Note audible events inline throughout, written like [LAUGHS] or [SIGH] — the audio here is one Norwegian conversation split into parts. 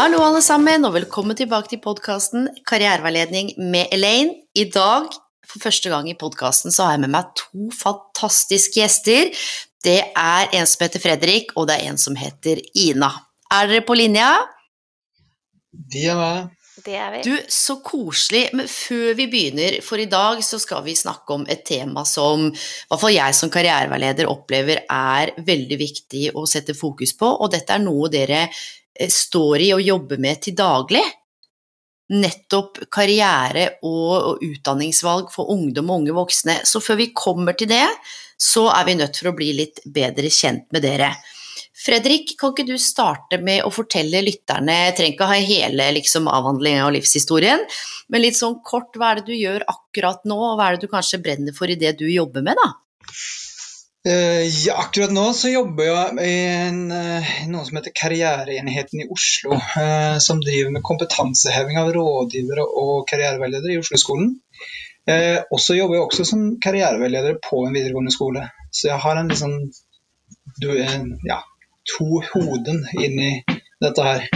Hallo, alle sammen, og velkommen tilbake til podkasten Karriereveiledning med Elaine. I dag, for første gang i podkasten, så har jeg med meg to fantastiske gjester. Det er en som heter Fredrik, og det er en som heter Ina. Er dere på linja? De er med. Det er vi. Du, så koselig. Men før vi begynner, for i dag så skal vi snakke om et tema som i hvert fall jeg som karriereveileder opplever er veldig viktig å sette fokus på, og dette er noe dere står i og jobber med til daglig. Nettopp karriere og, og utdanningsvalg for ungdom og unge voksne. Så før vi kommer til det, så er vi nødt for å bli litt bedre kjent med dere. Fredrik, kan ikke du starte med å fortelle lytterne, jeg trenger ikke ha hele liksom, avhandlingen av livshistorien, men litt sånn kort, hva er det du gjør akkurat nå, og hva er det du kanskje brenner for i det du jobber med, da? Eh, ja, akkurat nå så jobber jeg i en, eh, noe som heter Karriereenheten i Oslo, eh, som driver med kompetanseheving av rådgivere og karriereveiledere i Oslo-skolen. Og så jobber jeg også som karriereveileder på en videregående skole. Så jeg har en liksom du, ja, to hoden inni dette her.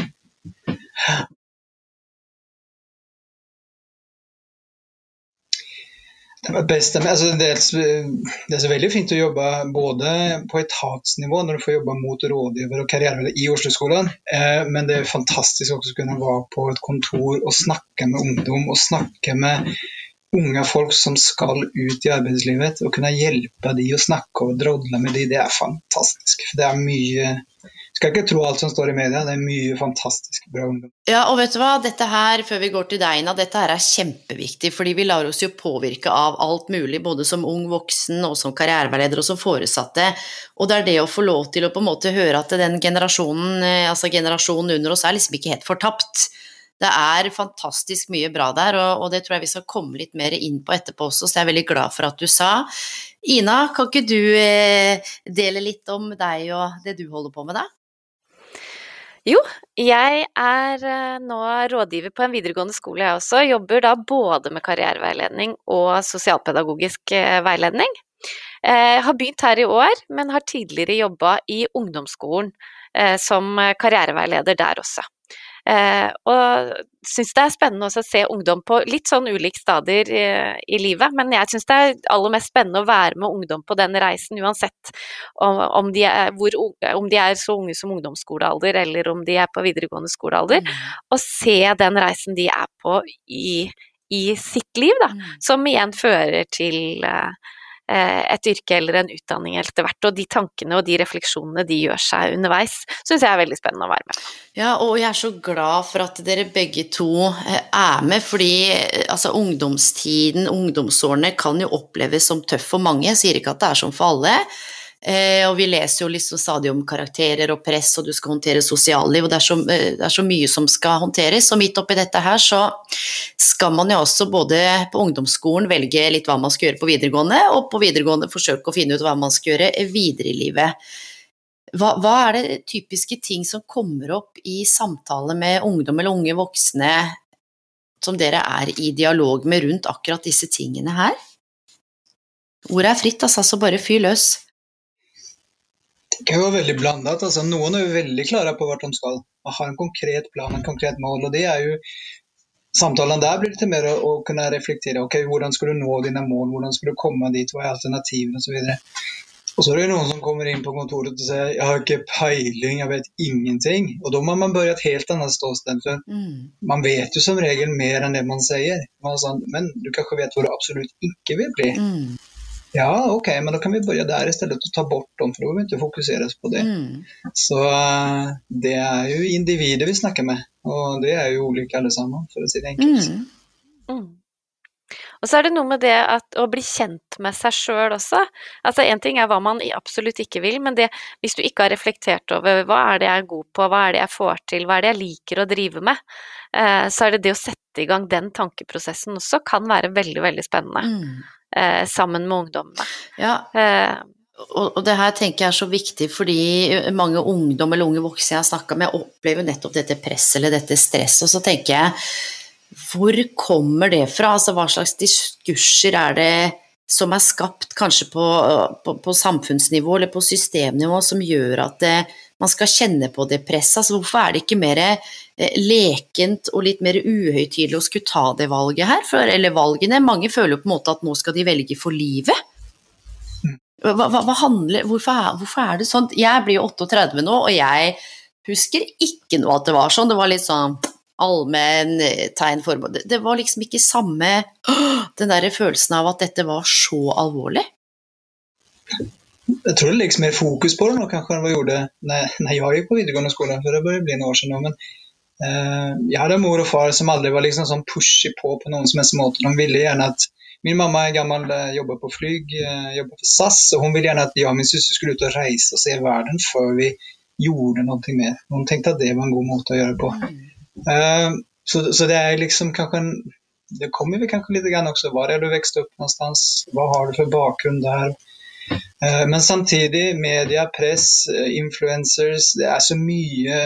Det best, altså det er så veldig fint å jobbe både på etatsnivå, når du får jobbe mot rådgiver og karriereveier i Oslo-skolen, eh, men det er fantastisk også å kunne være på et kontor og snakke med ungdom og snakke med unge folk som skal ut i arbeidslivet, og kunne hjelpe de å snakke og drodle med de, det er fantastisk. For det er mye skal ikke tro alt som står i media, det er mye fantastisk bra ungdom. Ja, og vet du hva, dette her, før vi går til deg, Ina, dette her er kjempeviktig, fordi vi lar oss jo påvirke av alt mulig, både som ung voksen og som karriereveileder og som foresatte, og det er det å få lov til å på en måte høre at den generasjonen, eh, altså generasjonen under oss, er liksom ikke helt fortapt. Det er fantastisk mye bra der, og, og, det tror jeg vi skal komme litt mer inn på etterpå også, så jeg er veldig glad for at du sa. Ina, kan ikke du eh, dele litt om deg og det du holder på med, da? Jo, jeg er eh, nå rådgiver på en videregående skole jeg også. Jobber da både med karriereveiledning og sosialpedagogisk eh, veiledning. Jeg har begynt her i år, men har tidligere jobba i ungdomsskolen som karriereveileder der også. Eh, og syns det er spennende også å se ungdom på litt sånn ulike stadier i, i livet, men jeg syns det er aller mest spennende å være med ungdom på den reisen, uansett om, om, de, er, hvor, om de, er, så unge som ungdomsskolealder eller om de er på videregående skolealder, mm. og se den reisen de er på i, i sitt liv, da, mm. som igjen fører til uh, Eh, et yrke eller en utdanning etter hvert. Og de tankene og de refleksjonene de gjør seg underveis, syns jeg er veldig spennende å være med. Ja, og jeg er så glad for at dere begge to eh, er med, fordi eh, altså, ungdomstiden, ungdomsårene, kan jo oppleves som tøff for mange. Jeg sier ikke at det er sånn for alle. Eh, og vi leser jo liksom stadig om karakterer og press, og du skal håndtere sosialliv, og det er, så, eh, det er så mye som skal håndteres. Og midt oppi dette her så skal man jo også både på ungdomsskolen velge litt hva man skal gjøre på videregående, og på videregående forsøke å finne ut hva man skal gjøre videre i livet. Hva, hva er det typiske ting som kommer opp i samtale med ungdom eller unge voksne som dere er i dialog med rundt akkurat disse tingene her? Ordet er fritt, altså, så bare fyr løs. Det kan være veldig blandet. Altså, noen er jo veldig klare på hvor de skal Man har en konkret plan, en konkret mål. og det er jo Samtalen der blir litt mer å, å kunne reflektere ok, hvordan skal du nå dine mål, hvordan skal du komme dit, hva er alternativene osv. Og så er det noen som kommer inn på kontoret og sier jeg har ikke peiling, jeg vet ingenting. Og da må man begynne et helt annet ståsted. Mm. man vet jo som regel mer enn det man sier. Man sånn, men du kanskje vet hvor du absolutt ikke vil bli. Mm. Ja, ok, men da kan vi börja där istället och ta bort dem, för då behöver vi inte fokusera på det. Mm. Så uh, det er jo individer vi snakker med, og det er jo ulike alle sammen, for å si det enkelt. Mm. Mm. Og så er det noe med det at å bli kjent med seg sjøl også. Altså Én ting er hva man absolutt ikke vil, men det, hvis du ikke har reflektert over hva er det jeg er god på, hva er det jeg får til, hva er det jeg liker å drive med, eh, så er det det å sette i gang den tankeprosessen også kan være veldig, veldig spennende. Mm. Eh, sammen med ungdommene. Ja. Eh, og, det her tenker jeg er så viktig fordi mange ungdom eller unge voksne jeg har snakka med, opplever nettopp dette presset eller dette stresset, og så tenker jeg hvor kommer det fra? Altså, hva slags diskurser er det som er skapt kanskje på, på, på samfunnsnivå eller på systemnivå som gjør at det, man skal kjenne på det presset? Altså, hvorfor er det ikke mer eh, lekent og litt mer uhøytidelig å skulle ta det valget her? For, eller valgene. Mange føler jo på en måte at nå skal de velge for livet. Hva, hva, hva handler, hvorfor, er, hvorfor er det sånn? Jeg blir jo 38 nå, og jeg husker ikke noe at det var sånn. Det var litt sånn allmenn eh, tegn formål. Det var liksom ikke samme Den der følelsen av at dette var så alvorlig. Jeg tror det legges mer fokus på det nå kanskje enn hva gjorde det når jeg gikk på videregående skole, for det bør bli noen år nå. Men eh, jeg hadde mor og far som aldri var liksom sånn pushy på på noen som helst måte. De ville gjerne at Min mamma er gammel, eh, jobber på flyg, eh, jobber for SAS, og hun ville gjerne at jeg og min søster skulle ut og reise og se verden før vi gjorde noe mer. Hun tenkte at det var en god måte å gjøre det på. Så, så, det er liksom kanskje en Det kommer vi kanskje litt grann også. Var er du vokste opp någonstans? Hva har du for bakgrunn der? Uh, men samtidig, media, press, uh, influencers Det er så mye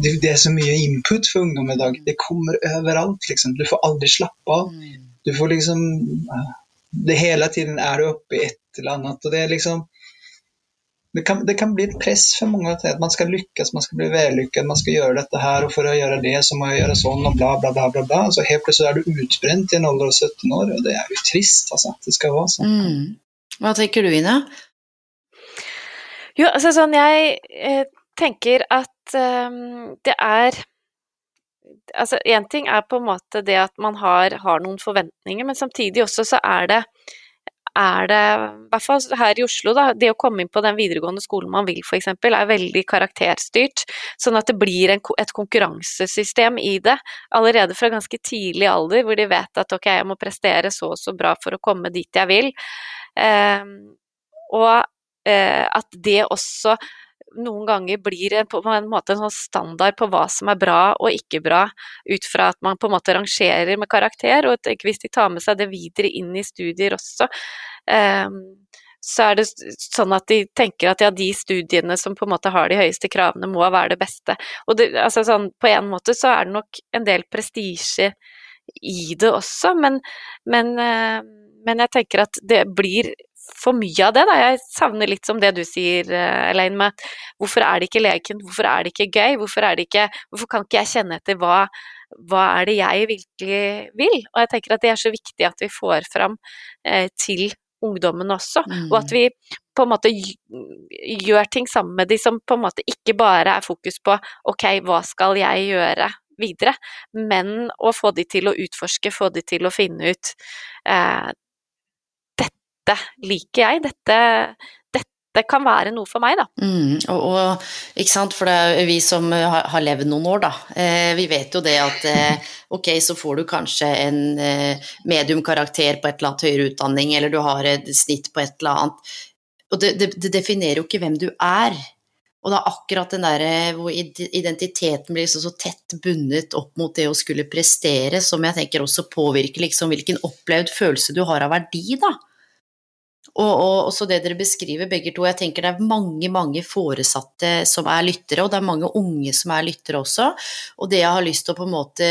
det, er så mye input for ungdom i dag. Det kommer overalt, liksom. Du får aldri slappe av. Du får liksom det Hele tiden er du oppe i et eller annet. og det er liksom det kan, det kan, bli et press for mange at man skal lykkes, man skal bli vellykket, man skal gjøre dette her, og for å gjøre det så må jeg gjøre sånn, og bla, bla, bla. bla, bla. Så helt plutselig er du utbrent i en alder av 17 år, og det er jo trist, altså. Det skal være sånn. Mm. Hva tenker du, Ine? Jo, altså sånn, jeg eh, tenker at um, det er Altså, én ting er på en måte det at man har, har noen forventninger, men samtidig også så er det er det, i hvert fall her i Oslo, da, det å komme inn på den videregående skolen man vil f.eks., er veldig karakterstyrt. Sånn at det blir en, et konkurransesystem i det allerede fra ganske tidlig alder, hvor de vet at ok, jeg må prestere så og så bra for å komme dit jeg vil. Eh, og eh, at det også noen ganger blir på en måte en sånn standard på hva som er bra og ikke bra, ut fra at man på en måte rangerer med karakter, og hvis de tar med seg det videre inn i studier også, um, så er det sånn at de tenker at ja, de studiene som på en måte har de høyeste kravene, må være det beste. Og det, altså sånn, på en måte så er det nok en del prestisje i det også, men, men, uh, men jeg tenker at det blir for mye av det. Da. Jeg savner litt som det du sier, eh, Elaine, med hvorfor er det ikke lekent, hvorfor er det ikke gøy, hvorfor, er det ikke, hvorfor kan ikke jeg kjenne etter hva, hva er det jeg virkelig vil? Og jeg tenker at det er så viktig at vi får fram eh, til ungdommen også, mm. og at mm. vi på en måte gjør ting sammen med de som på en måte ikke bare er fokus på ok, hva skal jeg gjøre videre, men å få de til å utforske, få de til å finne ut eh, dette liker jeg, dette, dette kan være noe for meg, da. Mm, og, og, ikke sant, for det er vi som har, har levd noen år, da. Eh, vi vet jo det at eh, ok, så får du kanskje en eh, mediumkarakter på et eller annet høyere utdanning, eller du har et snitt på et eller annet. Og det, det, det definerer jo ikke hvem du er. Og er akkurat den der hvor identiteten blir så tett bundet opp mot det å skulle prestere, som jeg tenker også påvirker liksom hvilken opplevd følelse du har av verdi, da. Og, og også det dere beskriver begge to, jeg tenker det er mange, mange foresatte som er lyttere, og det er mange unge som er lyttere også. Og det jeg har lyst til å på en måte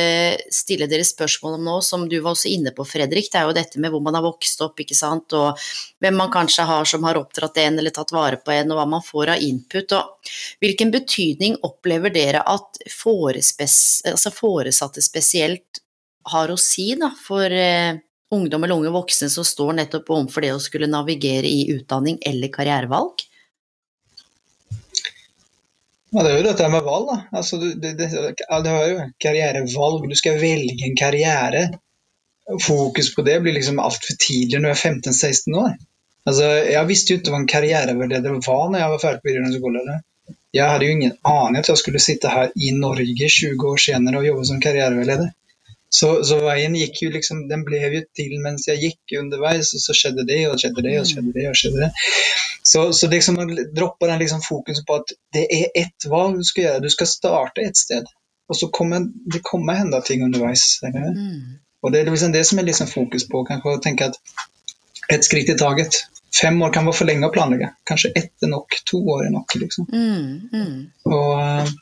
stille dere spørsmål om nå, som du var også inne på, Fredrik, det er jo dette med hvor man har vokst opp, ikke sant, og hvem man kanskje har som har oppdratt en eller tatt vare på en, og hva man får av input. Og hvilken betydning opplever dere at altså foresatte spesielt har å si da, for eh, ungdom eller unge voksne som står nettopp overfor det å skulle navigere i utdanning eller karrierevalg? Ja, det er jo dette med valg, da. Altså, det, det, det, er jo karrierevalg. Du skal velge en karriere. Fokus på det blir liksom altfor tidlig når du er 15-16 år. Altså, jeg visste jo ikke hva en karriereveileder var når jeg var ferdig på videregående skole. Jeg hadde jo ingen aning at jeg skulle sitte her i Norge 20 år senere og jobbe som karriereveileder. Så, så veien gikk jo liksom, den ble jo til mens jeg gikk underveis, og så skjedde det, og skjedde det, og skjedde det. og skjedde det. Så, så liksom man dropper den liksom fokuset på at det er ett valg du skal gjøre. Du skal starte et sted, og så kommer det kommer hende ting underveis. Mm. Og det er liksom det som er liksom fokus på, kanskje å tenke at ett skritt i taget. Fem år kan være for lenge å planlegge. Kanskje ett er nok, to år er nok. liksom. Mm, mm. Og eh,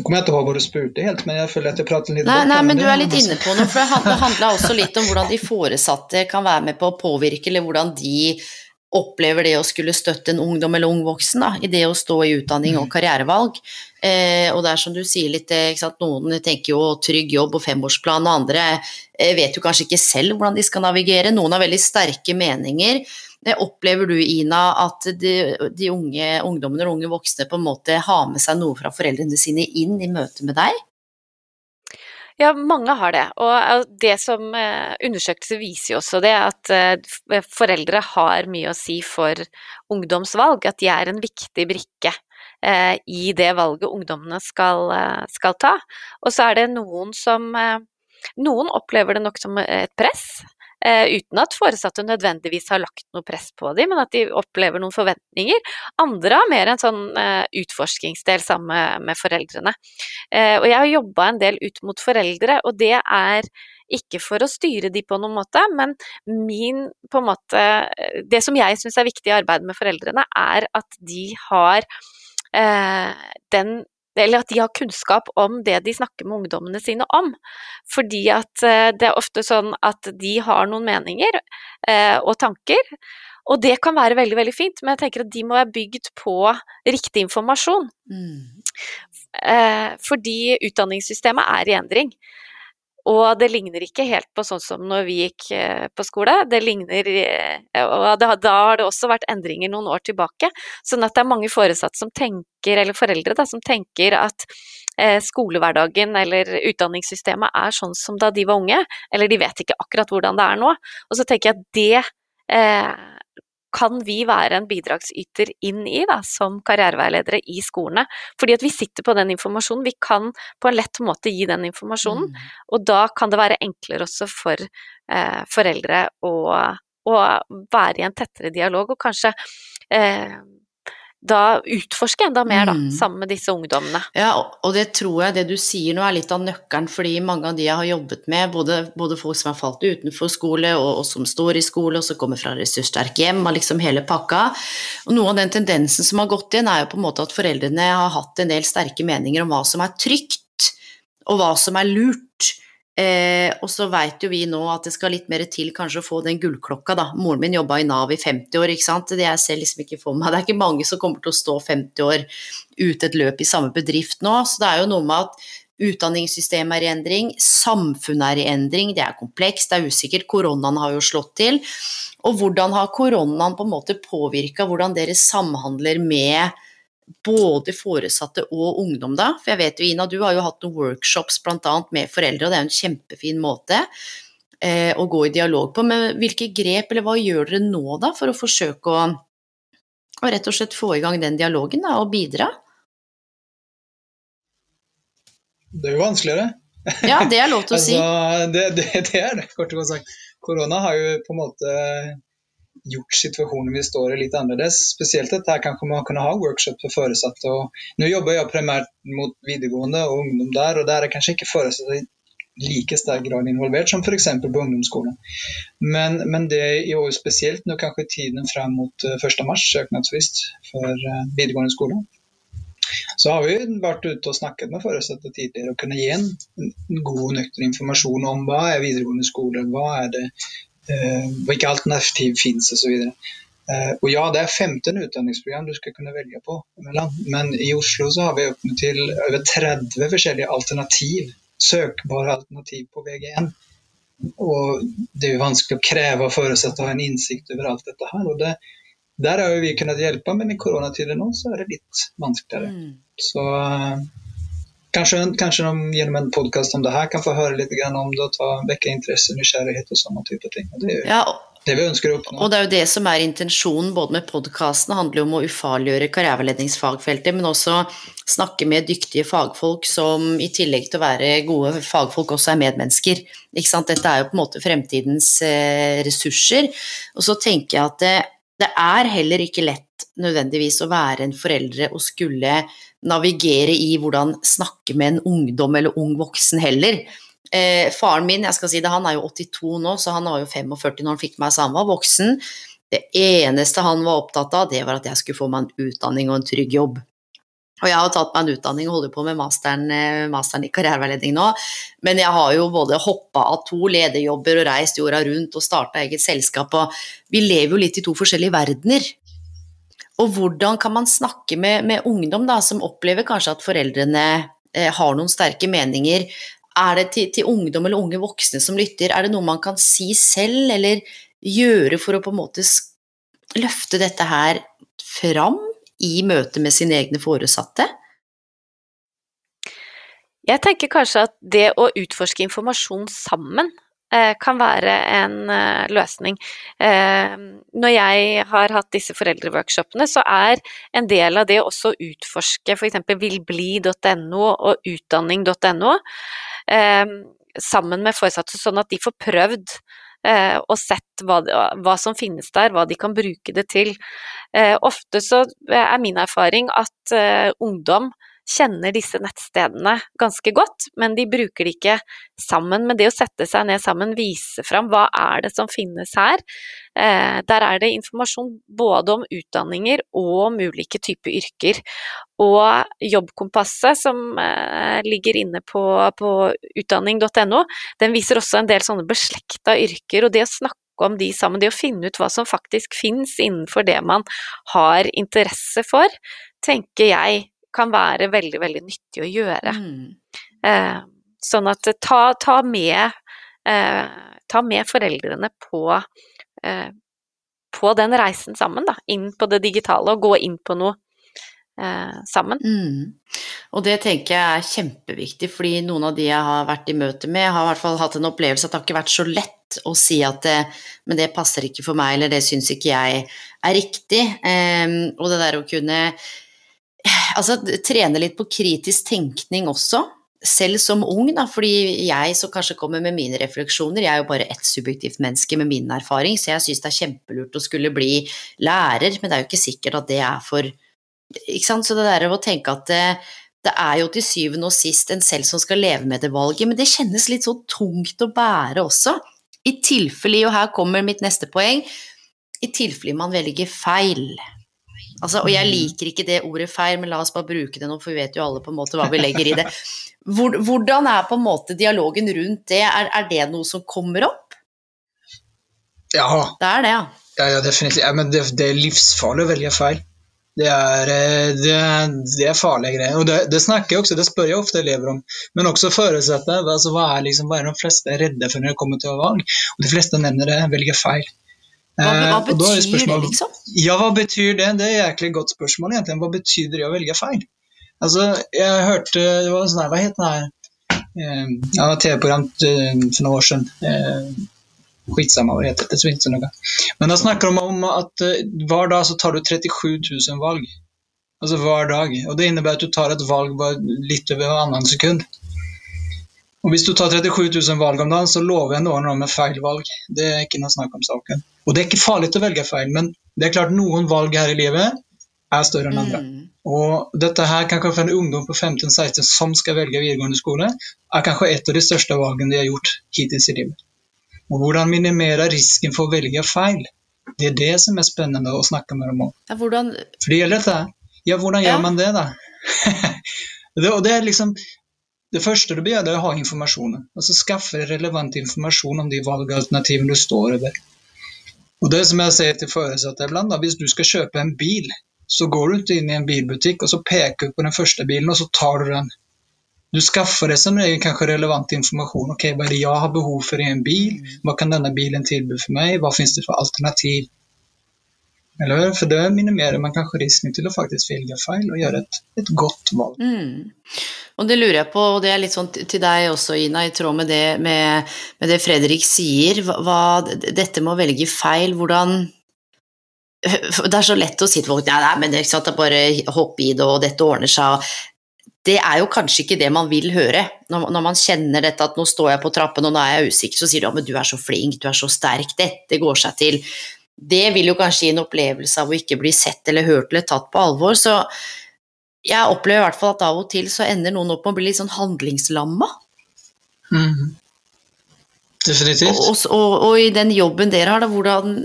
Nå kommer jeg ikke ihåg hvor du spurte helt, men jeg føler at jeg prater litt Nei, bort, nei, men du er litt inne på noe, for det han- det handla også litt om hvordan de foresatte kan være med på å påvirke, eller hvordan de opplever det å skulle støtte en ungdom eller ung voksen da, i det å stå i utdanning og karrierevalg. Eh, og det er som du sier litt, eh, noen tenker jo trygg jobb og femårsplan, og andre eh, vet jo kanskje ikke selv hvordan de skal navigere. Noen har veldig sterke meninger. Det Opplever du, Ina, at de, de unge ungdommene og unge voksne på en måte har med seg noe fra foreldrene sine inn i møte med deg? Ja, mange har det. Og det som eh, undersøkelser viser jo også det, at eh, foreldre har mye å si for ungdomsvalg. At de er en viktig brikke eh, i det valget ungdommene skal, skal ta. Og så er det noen som Noen opplever det nok som et press. Eh, uten at foresatte nødvendigvis har lagt noe press på dem, men at de opplever noen forventninger. Andre har mer en sånn eh, utforskingsdel sammen med, foreldrene. Eh, og jeg har jobba en del ut mot foreldre, og det er ikke for å styre de på noen måte, men min måte Det som jeg syns er viktig i arbeidet med foreldrene, er at de har eh, den eller at de har kunnskap om det de snakker med ungdommene sine om. Fordi at eh, det er ofte sånn at de har noen meninger eh, og tanker, og det kan være veldig, veldig fint, men jeg tenker at de må være bygd på riktig informasjon. Mm. Eh, fordi utdanningssystemet er i endring. Og det ligner ikke helt på sånn som når vi gikk eh, på skole. Det ligner, eh, og da har det også vært endringer noen år tilbake. Sånn at det er mange foresatte som tenker, eller foreldre da, som tenker at eh, skolehverdagen eller utdanningssystemet er sånn som da de var unge. Eller de vet ikke akkurat hvordan det er nå. Og så tenker jeg at det kan vi være en bidragsyter inn i da, som karriereveiledere i skolene. Fordi at vi sitter på den informasjonen, vi kan på en lett måte gi den informasjonen. Mm. Og da kan det være enklere også for eh, foreldre å, å være i en tettere dialog, og kanskje eh, da utforske enda mer, da, Mm. sammen med disse ungdommene. Ja, og- det tror jeg det du sier nå er litt av nøkkelen, fordi mange av de jeg har jobbet med, både, både folk som har falt utenfor skole, og, og som står i skole, og som kommer fra ressurssterke hjem, og liksom hele pakka. Og noe av den tendensen som har gått inn, er jo på en måte at foreldrene har hatt en del sterke meninger om hva som er trygt, og hva som er lurt. Eh, og så veit jo vi nå at det skal litt mer til kanskje å få den gullklokka, da. Moren min jobba i Nav i 50 år, ikke sant. Det jeg ser liksom ikke for meg. Det er ikke mange som kommer til å stå 50 år ut et løp i samme bedrift nå. Så det er jo noe med at utdanningssystemet er i endring, samfunnet er i endring, det er komplekst, det er usikkert. Koronaen har jo slått til. Og hvordan har koronaen på en måte påvirka hvordan dere samhandler med både foresatte og ungdom, da? For jeg vet jo, Ina, du har jo hatt noen workshops bl.a. med foreldre, og det er jo en kjempefin måte eh, å gå i dialog på. Men hvilke grep, eller hva gjør dere nå, da, for å forsøke å, å rett og slett få i gang den dialogen, da, og bidra? Det er jo vanskeligere. Ja, det er lov til å [LAUGHS] si. Altså, det, det, det er det, kort og godt sagt. Korona har jo på en måte gjort situasjonen vi står i litt annerledes. Spesielt at her kanskje man kunne ha workshop for foresatte. Nå jobber jeg primært mot videregående og ungdom der, og der er kanskje ikke foresatte i like sterk grad involvert som f.eks. på ungdomsskolen. Men, men det i år spesielt nå kanskje tiden frem mot eh, 1. mars, søknadsfrist for eh, videregående skole. Så har vi vært ute og snakket med foresatte tidligere og kunne gi en god og nøktern informasjon om hva er videregående skole, hva er det, eh, hvilke alternativ finnes osv. Uh, og ja, det er 15 utdanningsprogram du skal kunne velge på, men i Oslo så har vi åpnet til over 30 forskjellige alternativ, søkbare alternativ på VG1. Og det er jo vanskelig å kreve av foresatte å ha en innsikt over alt dette her. og det, Der har jo vi kunnet hjelpe, men i koronatider nå så er det litt vanskeligere. Mm. Så kanskje, kanskje de gjennom en podkast om det her kan få høre litt grann om det og ta, vekke interesse, nysgjerrighet og sånne type ting. Og det jo Ja, det vi ønsker å oppnå. Og det er jo det som er intensjonen både med podkasten, handler jo om å ufarliggjøre karriereveiledningsfagfeltet, men også snakke med dyktige fagfolk som i tillegg til å være gode fagfolk, også er medmennesker. Ikke sant? Dette er jo på en måte fremtidens eh, ressurser. Og så tenker jeg at det, det er heller ikke lett nødvendigvis å være en foreldre og skulle navigere i hvordan snakke med en ungdom eller ung voksen heller. Eh, faren min, jeg skal si det, han er jo 82 nå, så han var jo 45 når han fikk meg, så han var voksen. Det eneste han var opptatt av, det var at jeg skulle få meg en utdanning og en trygg jobb. Og jeg har tatt meg en utdanning og holder på med masteren, eh, masteren i karriereveiledning nå, men jeg har jo både hoppa av to lederjobber og reist jorda rundt og starta eget selskap, og vi lever jo litt i to forskjellige verdener. Og hvordan kan man snakke med, med ungdom da, som opplever kanskje at foreldrene eh, har noen sterke meninger, er det til, til, ungdom eller unge voksne som lytter, er det noe man kan si selv eller gjøre for å på en måte løfte dette her fram i møte med sine egne foresatte? Jeg tenker kanskje at det å utforske informasjon sammen kan være en eh, løsning. Eh, når jeg har hatt disse foreldreworkshopene, så er en del av det også å utforske f.eks. vilbli.no og utdanning.no. Sammen med foresatte, sånn at de får prøvd eh, og sett hva, hva, som finnes der, hva de kan bruke det til. Eh, ofte så er min erfaring at eh, ungdom kjenner disse nettstedene ganske godt, men de bruker det ikke sammen. Men det å sette seg ned sammen, vise fram hva er det som finnes her. Eh, der er det informasjon både om utdanninger og om ulike typer yrker. Og Jobbkompasset, som eh, ligger inne på, på utdanning.no, den viser også en del sånne beslekta yrker. Og det å snakke om de sammen, det å finne ut hva som faktisk finnes innenfor det man har interesse for, tenker jeg kan være veldig, veldig nyttig å gjøre. Mm. Eh, sånn at ta, ta, med, eh, ta med foreldrene på, eh, på den reisen sammen, da. Inn på det digitale, og gå inn på noe eh, sammen. Mm. Og det tenker jeg er kjempeviktig, fordi noen av de jeg har vært i møte med, har i hvert fall hatt en opplevelse at det har ikke vært så lett å si at det, men det passer ikke for meg, eller det syns ikke jeg er riktig. Um, og det der å kunne altså, trene litt på kritisk tenkning også, selv som ung, da, fordi jeg som kanskje kommer med mine refleksjoner, jeg er jo bare ett subjektivt menneske med min erfaring, så jeg syns det er kjempelurt å skulle bli lærer, men det er jo ikke sikkert at det er for ikke sant? Så det der å tenke at det, det er jo til syvende og sist en selv som skal leve med det valget, men det kjennes litt så tungt å bære også. I tilfelle, og her kommer mitt neste poeng, i tilfelle man velger feil. Altså, og jeg mm. liker ikke det ordet feil, men la oss bare bruke det nå, for vi vet jo alle på en måte hva vi legger i det. Hvordan er på en måte dialogen rundt det? Er, er det noe som kommer opp? Ja. Det er det, ja. Ja, ja definitivt. Ja, men det, det, er livsfarlig å velge feil. Det er, eh, det, det er farlige greier. Og det, det, snakker jeg også, det spør jeg ofte elever om. Men også forutsette. Altså, hva, er liksom, hva er de fleste redde for når det kommer til å valg? Og de fleste nevner det, velger feil. Hva, hva eh, betyr det, liksom? Ja, hva betyr det? Det er et jæklig godt spørsmål, egentlig. Hva betyr det å velge feil? Altså, jeg hørte det var sånn Hva het den her eh, Ja, TV-program eh, for noen år siden. Skitsamme Skitsamma hva det heter. Det er ikke noe. Men da snakker de om at hver dag så tar du 37 000 valg. Altså hver dag. Og det innebærer at du tar et valg bare litt over annen sekund. Og Hvis du tar 37 000 valg om dagen, så lover jeg noen med feil valg. Det er ikke noe snakk om saken. Og Det er ikke farlig å velge feil, men det er klart noen valg her i livet er større enn andre. Mm. Og dette her, kanskje for en ungdom på 15-16 som skal velge videregående skole, er kanskje et av de største valgene de har gjort hittil i livet. Og Hvordan minimere risken for å velge feil, det er det som er spennende å snakke med dem om. Ja, hvordan... For det gjelder dette. Ja, hvordan ja. gjør man det, da? [LAUGHS] det, og det er liksom det første du bør, er å ha informasjonen. Altså Skaffe relevant informasjon om de valgalternativene du står over. Og det som jeg sier til foresatte iblant, hvis du skal kjøpe en bil, så går du ikke inn i en bilbutikk og så peker du på den første bilen, og så tar du den. Du skaffer deg som regel kanskje relevant informasjon. ok, Hva er det jeg har behov for i en bil? Hva kan denne bilen tilby for meg? Hva finnes det for alternativ? Eller? For det minimerer man kanskje risken til å faktisk velge feil og gjøre et, et godt valg. Mm. Og det lurer jeg på, og det er litt sånn til deg også, Ina, i tråd med det, med, med det Fredrik sier, hva, dette med å velge feil, hvordan Det er så lett å si til folk nei, nei, men det er ikke sant, bare hopp i det, og dette ordner seg. Det er jo kanskje ikke det man vil høre. Når, når, man kjenner dette at nå står jeg på trappen og nå er jeg usikker, så sier du ja, men du er så flink, du er så sterk, dette går seg til det vil jo kanskje gi en opplevelse av å ikke bli sett eller hørt eller tatt på alvor. Så jeg opplever i hvert fall at av og til så ender noen opp med å bli litt sånn handlingslamma. Mm. Definitivt. Og, og, og, i den jobben dere har, da, hvordan,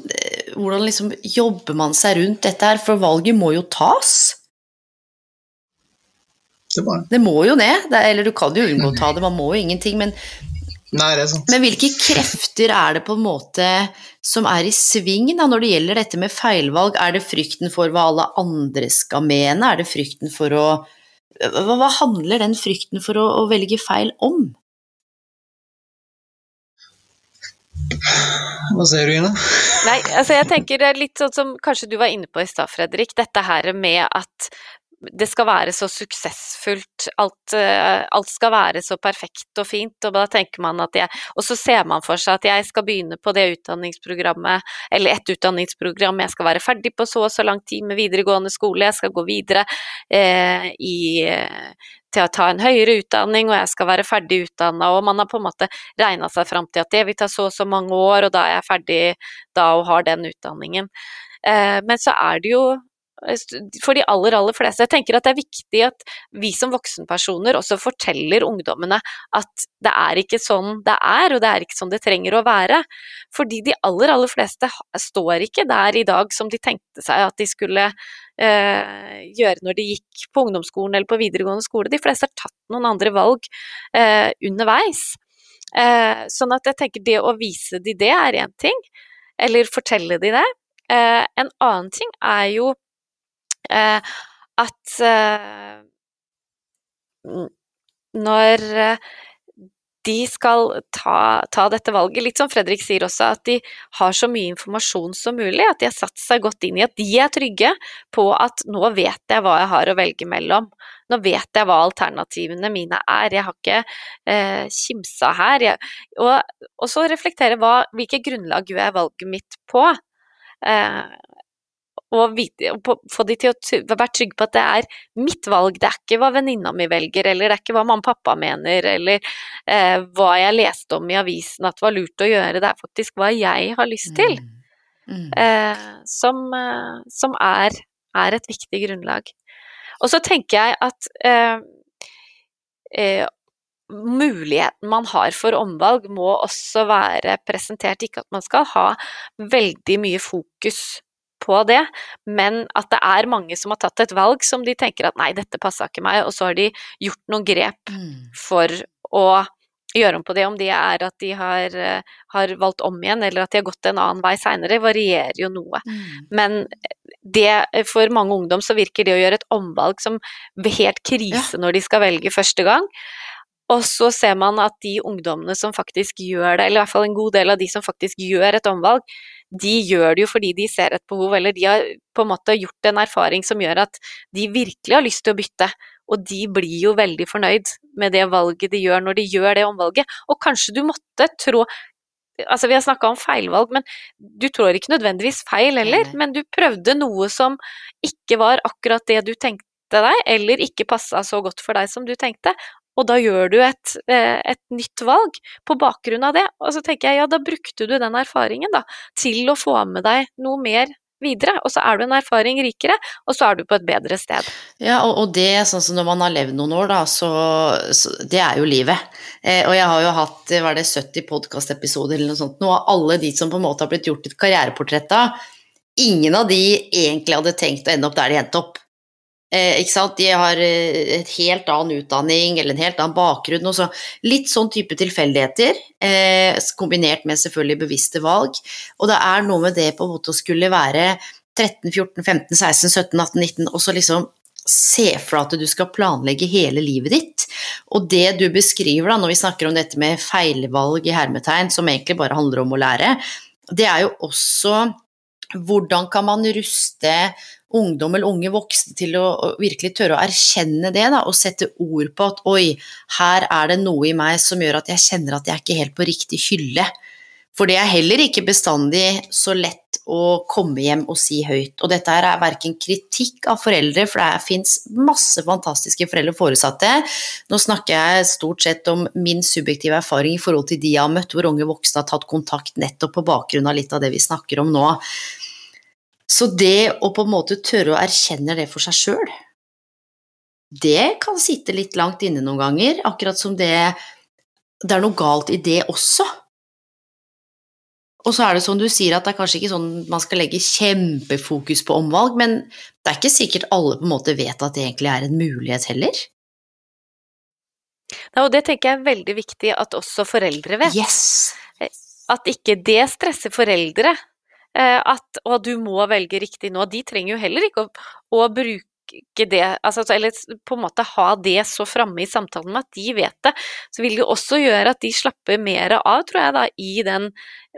hvordan liksom jobber man seg rundt dette her? For valget må jo tas. Det, det må jo det. det eller du kan jo unngå å ta det, man må jo ingenting. Men Nei. Men hvilke krefter er det på en måte som er i sving da, når det gjelder dette med feilvalg? Er det frykten for hva alle andre skal mene? Er det frykten for å Hva, hva handler den frykten for å, å, velge feil om? Hva sier du, Ine? Nei, altså jeg tenker det er litt sånn som kanskje du var inne på i stad, Fredrik. Dette her med at det skal være så suksessfullt, alt, eh, alt, skal være så perfekt og fint, og da tenker man at jeg Og så ser man for seg at jeg skal begynne på det utdanningsprogrammet, eller et utdanningsprogram, jeg skal være ferdig på så og så lang tid med videregående skole, jeg skal gå videre eh, i, til å ta en høyere utdanning, og jeg skal være ferdig utdanna, og man har på en måte regna seg fram til at det vil ta så og så mange år, og da er jeg ferdig da og har den utdanningen. Eh, men så er det jo for de aller, aller fleste. Jeg tenker at det er viktig at vi som voksenpersoner også forteller ungdommene at det er ikke sånn det er, og det er ikke sånn det trenger å være. Fordi de aller, aller fleste står ikke der i dag som de tenkte seg at de skulle eh, gjøre når de gikk på ungdomsskolen eller på videregående skole. De fleste har tatt noen andre valg eh, underveis. Eh, sånn at jeg tenker det å vise de det er én ting, eller fortelle de det. Eh, en annen ting er jo at eh, når eh, de skal ta, ta, dette valget, litt som Fredrik sier også, at de har så mye informasjon som mulig, at de har satt seg godt inn i at de er trygge på at nå vet jeg hva jeg har å velge mellom. Nå vet jeg hva alternativene mine er, jeg har ikke eh, kimsa her. Jeg, og, og, så reflektere hva, hvilket grunnlag gjør jeg valget mitt på. Eh, og, vite, og få de til å være trygge på at det er mitt valg, det er ikke hva venninna mi velger, eller det er ikke hva mamma og pappa mener, eller eh, hva jeg leste om i avisen at var lurt å gjøre, det er faktisk hva jeg har lyst til, mm. Mm. Eh, som, eh, som er, er, et viktig grunnlag. Og så tenker jeg at eh, eh, muligheten man har for omvalg må også være presentert, ikke at man skal ha veldig mye fokus på det, men at det er mange som har tatt et valg som de tenker at nei, dette passa ikke meg, og så har de gjort noen grep mm. for å gjøre om på det. Om det er at de har, eh, har, valgt om igjen, eller at de har gått en annen vei seinere, varierer jo noe. Mm. Men det, for mange ungdom så virker det å gjøre et omvalg som helt krise når de skal velge første gang. Og så ser man at de ungdommene som faktisk gjør det, eller i hvert fall en god del av de som faktisk gjør et omvalg, de gjør det jo fordi de ser et behov, eller de har på en måte gjort en erfaring som gjør at de virkelig har lyst til å bytte. Og de blir jo veldig fornøyd med det valget de gjør når de gjør det omvalget. Og kanskje du måtte trå Altså, vi har snakka om feilvalg, men du trår ikke nødvendigvis feil heller. Men du prøvde noe som ikke var akkurat det du tenkte deg, eller ikke passa så godt for deg som du tenkte, og da gjør du et, eh, et, nytt valg på bakgrunn av det. Og så tenker jeg ja, da brukte du den erfaringen da, til å få med deg noe mer videre, og så er du en erfaring rikere, og så er du på et bedre sted. Ja, og, og det, sånn som når man har levd noen år, da, så, så Det er jo livet. Eh, og jeg har jo hatt hva er det, 70 podkastepisoder eller noe sånt, noe av alle de som på en måte har blitt gjort et karriereportrett av, ingen av de egentlig hadde tenkt å ende opp der de endte opp. Eh? De har eh, et helt annen utdanning eller en helt annen bakgrunn. Også. Litt sånn type tilfeldigheter, eh, kombinert med selvfølgelig bevisste valg. Og det er noe med det på en måte å skulle være 13, 14, 15, 16, 17, 18, 19 og så liksom se for deg at du skal planlegge hele livet ditt. Og det du beskriver da, når vi snakker om dette med feilvalg i hermetegn, som egentlig bare handler om å lære, det er jo også hvordan kan man ruste ungdom eller unge voksne til å, å virkelig tørre å erkjenne det, da, og sette ord på at oi, her er det noe i meg som gjør at jeg kjenner at jeg er ikke helt på riktig hylle. For det er heller ikke bestandig så lett å komme hjem og si høyt. Og dette her er verken kritikk av foreldre, for det fins masse fantastiske foreldre og foresatte. Nå snakker jeg stort sett om min subjektive erfaring i forhold til de jeg har møtt, hvor unge voksne har tatt kontakt nettopp på bakgrunn av litt av det vi snakker om nå. Så det å på en måte tørre å erkjenne det for seg sjøl, det kan sitte litt langt inne noen ganger, akkurat som det, det er noe galt i det også. Og så er det som du sier, at det er kanskje ikke sånn man skal legge kjempefokus på omvalg, men det er ikke sikkert alle på en måte vet at det egentlig er en mulighet heller. Ja, og det tenker jeg er veldig viktig at også foreldre vet. Yes! At ikke det stresser foreldre. Eh, at og du må velge riktig nå. De trenger jo heller ikke å, å bruke det, altså, eller på en måte ha det så framme i samtalen med at de vet det, så vil det også gjøre at de slapper mer av, tror jeg, da, i den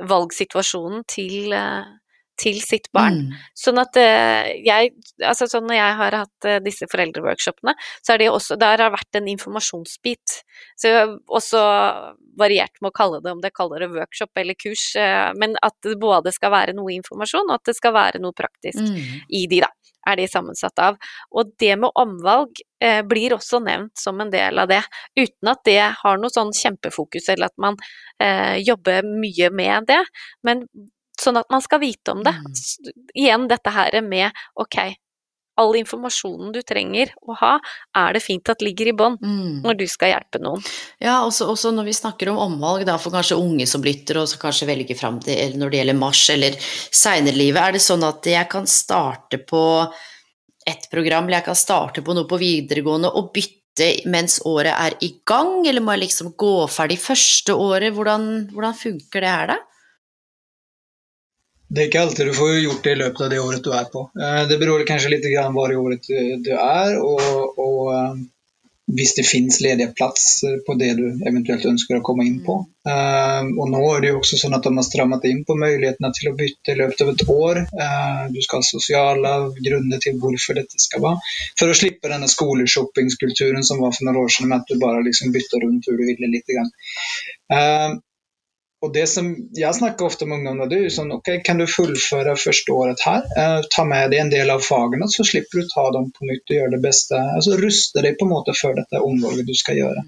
valgsituasjonen til, eh, til sitt barn. Mm. Sånn at eh, jeg Altså sånn når jeg har hatt eh, disse foreldreworkshopene, så er det også Der har vært en informasjonsbit. Så jeg har også variert med å kalle det om det kaller det workshop eller kurs, men at det både skal være noe informasjon, og at det skal være noe praktisk mm. i de, da er de sammensatt av. Og det med omvalg eh, blir også nevnt som en del av det, uten at det har noe sånn kjempefokus, eller at man eh, jobber mye med det. Men sånn at man skal vite om det. Mm. Igjen dette her med ok, all informasjonen du trenger å ha, er det fint at ligger i bånn mm. når du skal hjelpe noen. Ja, også, også, når vi snakker om omvalg, da, for kanskje unge som lytter og kanskje velger fram til når det gjelder mars eller seinere livet, er det sånn at jeg kan starte på ett program, eller jeg kan starte på noe på videregående og bytte mens året er i gang, eller må jeg liksom gå ferdig første året? Hvordan, hvordan funker det her, da? Det er ikke alltid du får gjort det i løpet av det året du er på. Eh, det beror kanskje litt på hvor i året du er, og, og eh, hvis det finnes ledige plasser på det du eventuelt ønsker å komme inn på. Og nå er det jo også sånn at de har strammet inn på mulighetene til å bytte i løpet av et år. Du skal ha sosiale grunner til hvorfor dette skal være. For å slippe denne skoleshoppingskulturen som var for noen år siden, med at du bare liksom bytter rundt hvor du ville litt. Og det som Jeg snakker ofte med ungdommer det er jo sånn, ok, Kan du fullføre første året her? Eh, ta med deg en del av fagene, så slipper du ta dem på nytt og gjøre det beste. altså Ruste deg på en måte for dette omvalget du skal gjøre.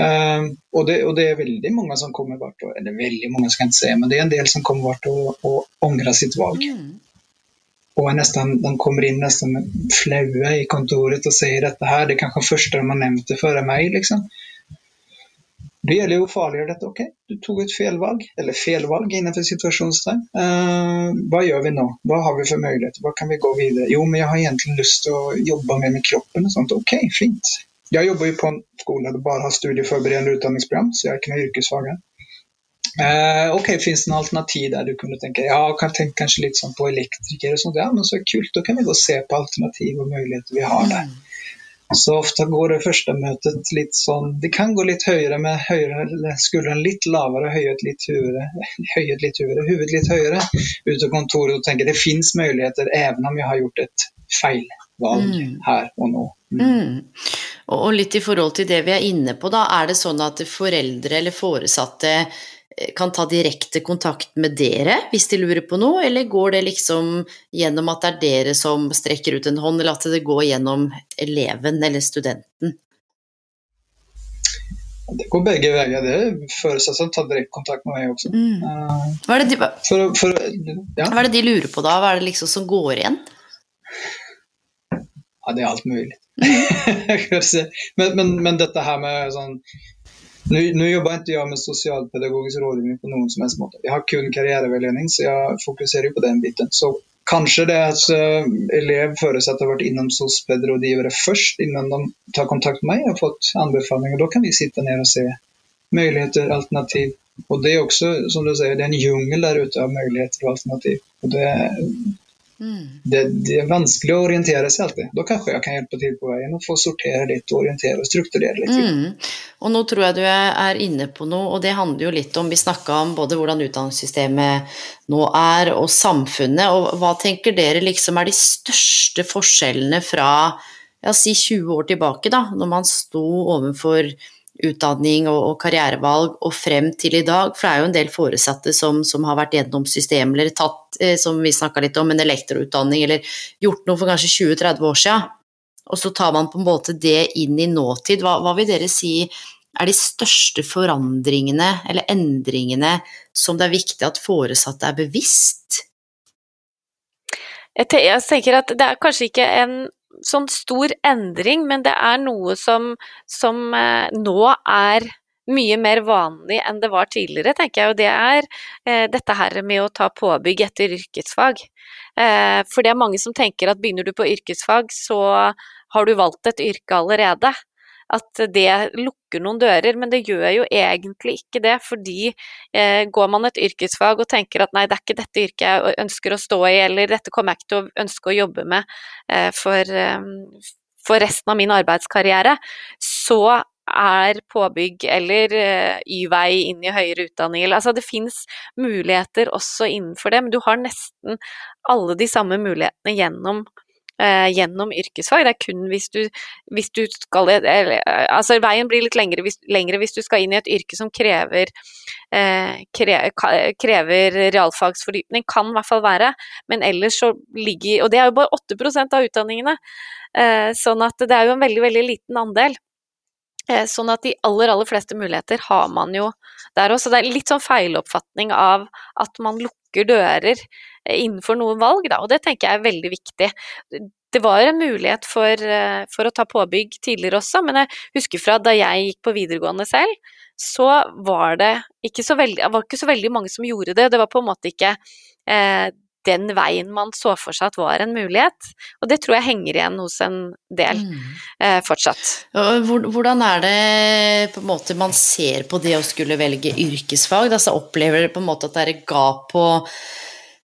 Uh, og, det, og, det, er veldig mange som kommer hvert år, eller veldig mange skal jeg ikke si, men det er en del som kommer hvert år og angrer sitt valg. Mm. Og nesten, De kommer inn nesten flaue i kontoret og sier dette her, det er kanskje første de har nevnt det før meg. liksom. Det gjelder jo å farliggjøre dette. Ok, du tok et feilvalg, eller feilvalg innenfor situasjonstegn. Uh, hva gjør vi nå? Hva har vi for muligheter? Hva kan vi gå videre? Jo, men jeg har egentlig lyst til å jobbe mer med kroppen. og sånt. Ok, fint. Jeg jobber jo på en skole der bare har studieforberedende utdanningsprogram, så jeg er ikke noe yrkesfag Uh, ok, Fins det noe alternativ der du kunne tenke ja, kan tenke kanskje litt sånn på elektriker? og sånt, Ja, men så kult, da kan vi gå og se på alternativ og muligheter vi har der. Mm. Så ofte går det første møtet litt sånn Det kan gå litt høyere med høyre, skulderen litt lavere, høyet litt høyere, [LAUGHS] høyet litt høyere, hodet litt høyere ut av kontoret og tenker det fins muligheter even om jeg har gjort et feilvalg mm. her og nå. Mm. Mm. Og litt i forhold til det vi er inne på, da, er det sånn at foreldre eller foresatte kan ta direkte kontakt med dere hvis de lurer på noe, eller går det liksom gjennom at det er dere som strekker ut en hånd, eller at det går gjennom eleven eller studenten? Det går begge veier. Det føles som tar direkte kontakt med meg også. Mm. Eh, hva, er de, for, for, ja. hva, er det de, lurer på da? Hva er det liksom som går igjen? Ja, det er alt mulig. [LAUGHS] men, men, men, dette her med sånn nu jobbar inte jag med socialpedagogisk rådgivning på noen som helst måte. Jeg har kun karriärvägledning så jeg fokuserer på den biten. Så kanskje det at uh, elev förutsatt har vært innom SOS-pedrådgivare først innan de tar kontakt med meg og har fått anbefalinger. Da kan vi sitte ned og se muligheter, alternativ. Og det er også, som du sier, det er en djungel der ute av muligheter og alternativ. Og det, Mm. Det, det, er vanskelig å orientere seg alltid. Da kanskje jeg kan hjelpe til på veien og få sortere litt, og orientere og strukturere litt. Mm. Og nå tror jeg du er inne på noe, og det handler jo litt om Vi snakka om både hvordan utdanningssystemet nå er, og samfunnet. Og hva tenker dere liksom er de største forskjellene fra ja, si 20 år tilbake, da, når man sto overfor utdanning og, og, karrierevalg og frem til i dag, for det er jo en del foresatte som, som har vært gjennom systemet eller tatt, eh, som vi snakka litt om, en elektroutdanning eller gjort noe for kanskje 20-30 år siden, og så tar man på en måte det inn i nåtid. Hva, hva vil dere si er de største forandringene eller endringene som det er viktig at foresatte er bevisst? Jeg tenker at det er kanskje ikke en sånn stor endring, men det er noe som, som eh, nå er mye mer vanlig enn det var tidligere, tenker jeg. Og det er eh, dette her med å ta påbygg etter yrkesfag. Eh, for det er mange som tenker at begynner du på yrkesfag, så har du valgt et yrke allerede at det lukker noen dører, men det gjør jo egentlig ikke det. Fordi eh, går man et yrkesfag og tenker at nei, det er ikke dette yrket jeg ønsker å stå i, eller dette kommer jeg ikke til å ønske å jobbe med eh, for, eh, for, resten av min arbeidskarriere, så er påbygg eller eh, Y-vei inn i høyere utdanning Altså det fins muligheter også innenfor det, men du har nesten alle de samme mulighetene gjennom gjennom yrkesfag. Det er kun hvis du, hvis du skal eller, Altså veien blir litt lengre hvis, lengre hvis, du skal inn i et yrke som krever, eh, krever realfagsfordypning. Kan i hvert fall være. Men ellers så ligger Og det er jo bare 8 av utdanningene. Eh, sånn at det er jo en veldig, veldig liten andel. Eh, sånn at de aller, aller fleste muligheter har man jo der òg. Så det er litt sånn feiloppfatning av at man lukker dører eh, innenfor noen valg, da. Og det tenker jeg er veldig viktig. Det var en mulighet for, eh, for, å ta påbygg tidligere også, men jeg husker fra da jeg gikk på videregående selv, så var det ikke så veldig, var ikke så veldig mange som gjorde det. Det var på en måte ikke eh, den veien man så for seg at var en mulighet. Og det tror jeg henger igjen hos en del mm. eh, fortsatt. Hvordan er det på en måte man ser på det å skulle velge yrkesfag? Altså opplever dere på en måte at det er et gap på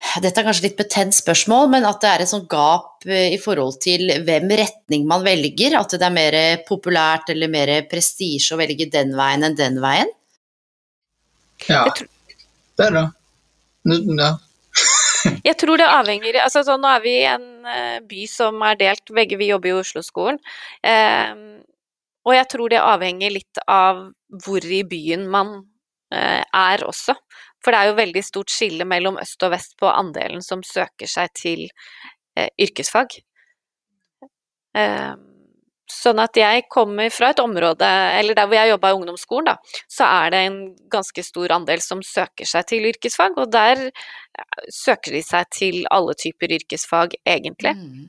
dette er kanskje litt betent spørsmål, men at det er et sånt gap eh, i forhold til hvem retning man velger? At det er mer populært eller mer prestisje å velge den veien enn den veien? Ja, det er det. Ja, [LAUGHS] jeg tror det avhenger altså så Nå er vi i en uh, by som er delt, begge vi jobber i Oslo-skolen. Eh, og jeg tror det avhenger litt av hvor i byen man eh, er også. For det er jo veldig stort skille mellom øst og vest på andelen som søker seg til eh, yrkesfag. Uh, Sånn at jeg kommer fra et område, eller der hvor jeg jobba i ungdomsskolen, da, så er det en ganske stor andel som søker seg til yrkesfag, og der søker de seg til alle typer yrkesfag, egentlig. Mm.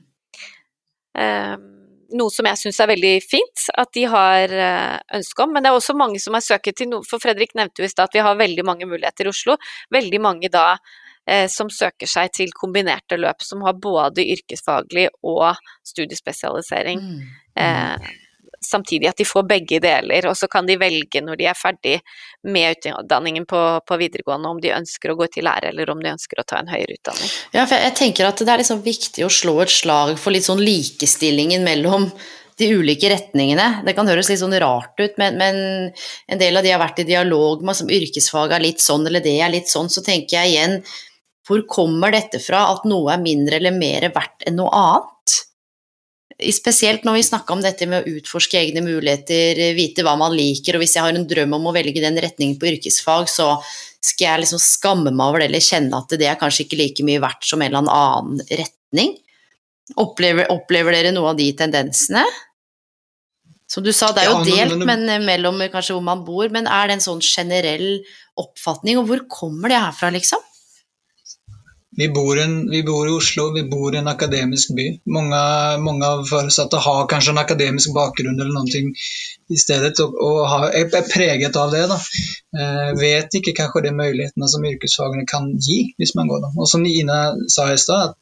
Eh, noe som jeg syns er veldig fint at de har eh, ønske om, men det er også mange som har søkt til noe, for Fredrik nevnte jo i stad at vi har veldig mange muligheter i Oslo. Veldig mange da som søker seg til kombinerte løp, som har både yrkesfaglig og studiespesialisering. Mm. Eh, samtidig at de får begge deler, og så kan de velge når de er ferdig med utdanningen på, på, videregående, om de ønsker å gå til lære eller om de ønsker å ta en høyere utdanning. Ja, for jeg tenker at det er liksom viktig å slå et slag for litt sånn likestillingen mellom de ulike retningene. Det kan høres litt sånn rart ut, men, men en del av de har vært i dialog med som yrkesfag er litt sånn, eller det er litt sånn, så tenker jeg igjen hvor kommer dette fra at noe er mindre eller mer verdt enn noe annet? Spesielt når vi snakker om dette med å utforske egne muligheter, vite hva man liker, og hvis jeg har en drøm om å velge den retningen på yrkesfag, så skal jeg liksom skamme meg over det eller kjenne at det er kanskje ikke like mye verdt som en eller annen retning. Opplever, opplever dere noe av de tendensene? Som du sa, det er jo delt men, mellom kanskje hvor man bor, men er det en sånn generell oppfatning, og hvor kommer det herfra, liksom? Vi bor, en, vi bor, i Oslo, vi bor i en akademisk by. Mange, mange av foresatte har kanskje en akademisk bakgrunn eller noe i stedet, og, og er preget av det. da. Eh, vet ikke kanskje de mulighetene som yrkesfagene kan gi hvis man går dem. Og som Ina sa i stad,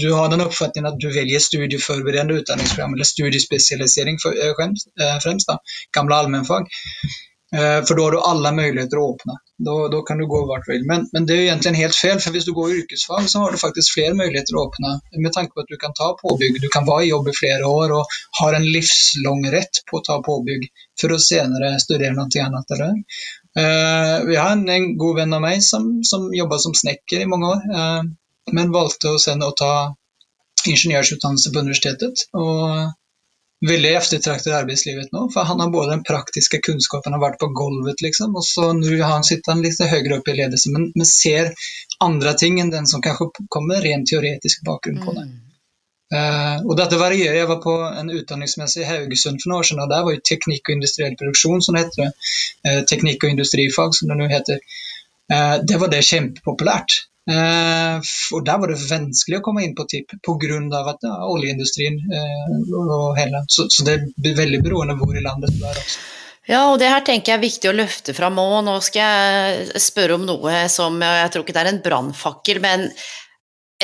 du har den oppfatningen at du velger studieforberedende utdanningsprogram eller studiespesialisering for, eh, eh, fremst da, gamle allmennfag. Eh, for da har du alle muligheter å åpne. Da, kan du gå hvert du vil. Men, men, det er jo egentlig helt feil, for hvis du går yrkesfag, så har du faktisk flere muligheter å åpne. Med tanke på at du kan ta påbygg, du kan være i jobb i flere år og har en livslang rett på å ta påbygg for å senere studere noe annet. Eller? Uh, vi har en, en, god venn av meg som, som jobbet som snekker i mange år, uh, men valgte å, å ta ingeniørutdannelse på universitetet. og veldig eftertraktet i arbeidslivet nå. For han har både den praktiske kunnskapen, har vært på gulvet, liksom, og så nå har han sittet litt høyere oppe i ledelse, men, men, ser andre ting enn den som kanskje kommer rent teoretisk bakgrunn på det. Mm. Uh, og dette varierer. Jeg var på en utdanningsmessig i Haugesund for noen år siden, og der var jo teknikk og industriell produksjon, som det heter. Uh, teknikk og industrifag, som det nå heter. Uh, det var det kjempepopulært. Eh, og der var det vanskelig å komme inn på TIP pga. ja, oljeindustrien eh, og hele så, så, det blir veldig beroende hvor i landet du er også. Ja, og det her tenker jeg er viktig å løfte fram òg. Nå skal jeg spørre om noe som jeg tror ikke det er en brannfakkel, men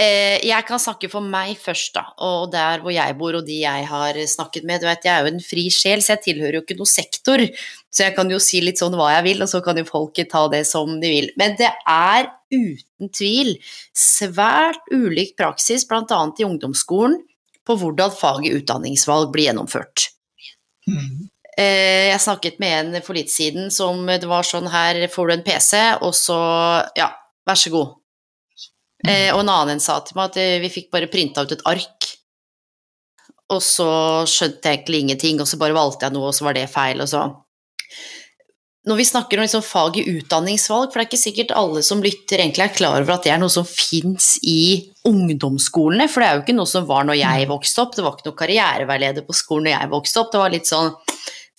eh, jeg kan snakke for meg først, da. Og der hvor jeg bor og de jeg har snakket med. Du vet, jeg er jo en fri sjel, så jeg tilhører jo ikke noe sektor. Så jeg kan jo si litt sånn hva jeg vil, og så kan jo folket ta det som de vil. Men det er uten tvil svært ulik praksis, bl.a. i ungdomsskolen, på hvordan faget utdanningsvalg blir gjennomført. Mm. Jeg snakket med en for litt siden som det var sånn her får du en PC, og så ja, vær så god. Mm. Og en annen sa til meg at eh, vi fikk bare printa ut et ark. Og så skjønte jeg egentlig ingenting, og så bare valgte jeg noe, og så var det feil, og så når vi snakker om liksom fag i utdanningsvalg, for det er ikke sikkert alle som lytter egentlig er klar over at det er noe som fins i ungdomsskolene, for det er jo ikke noe som var når jeg vokste opp, det var ikke noe karriereveileder på skolen når jeg vokste opp, det var litt sånn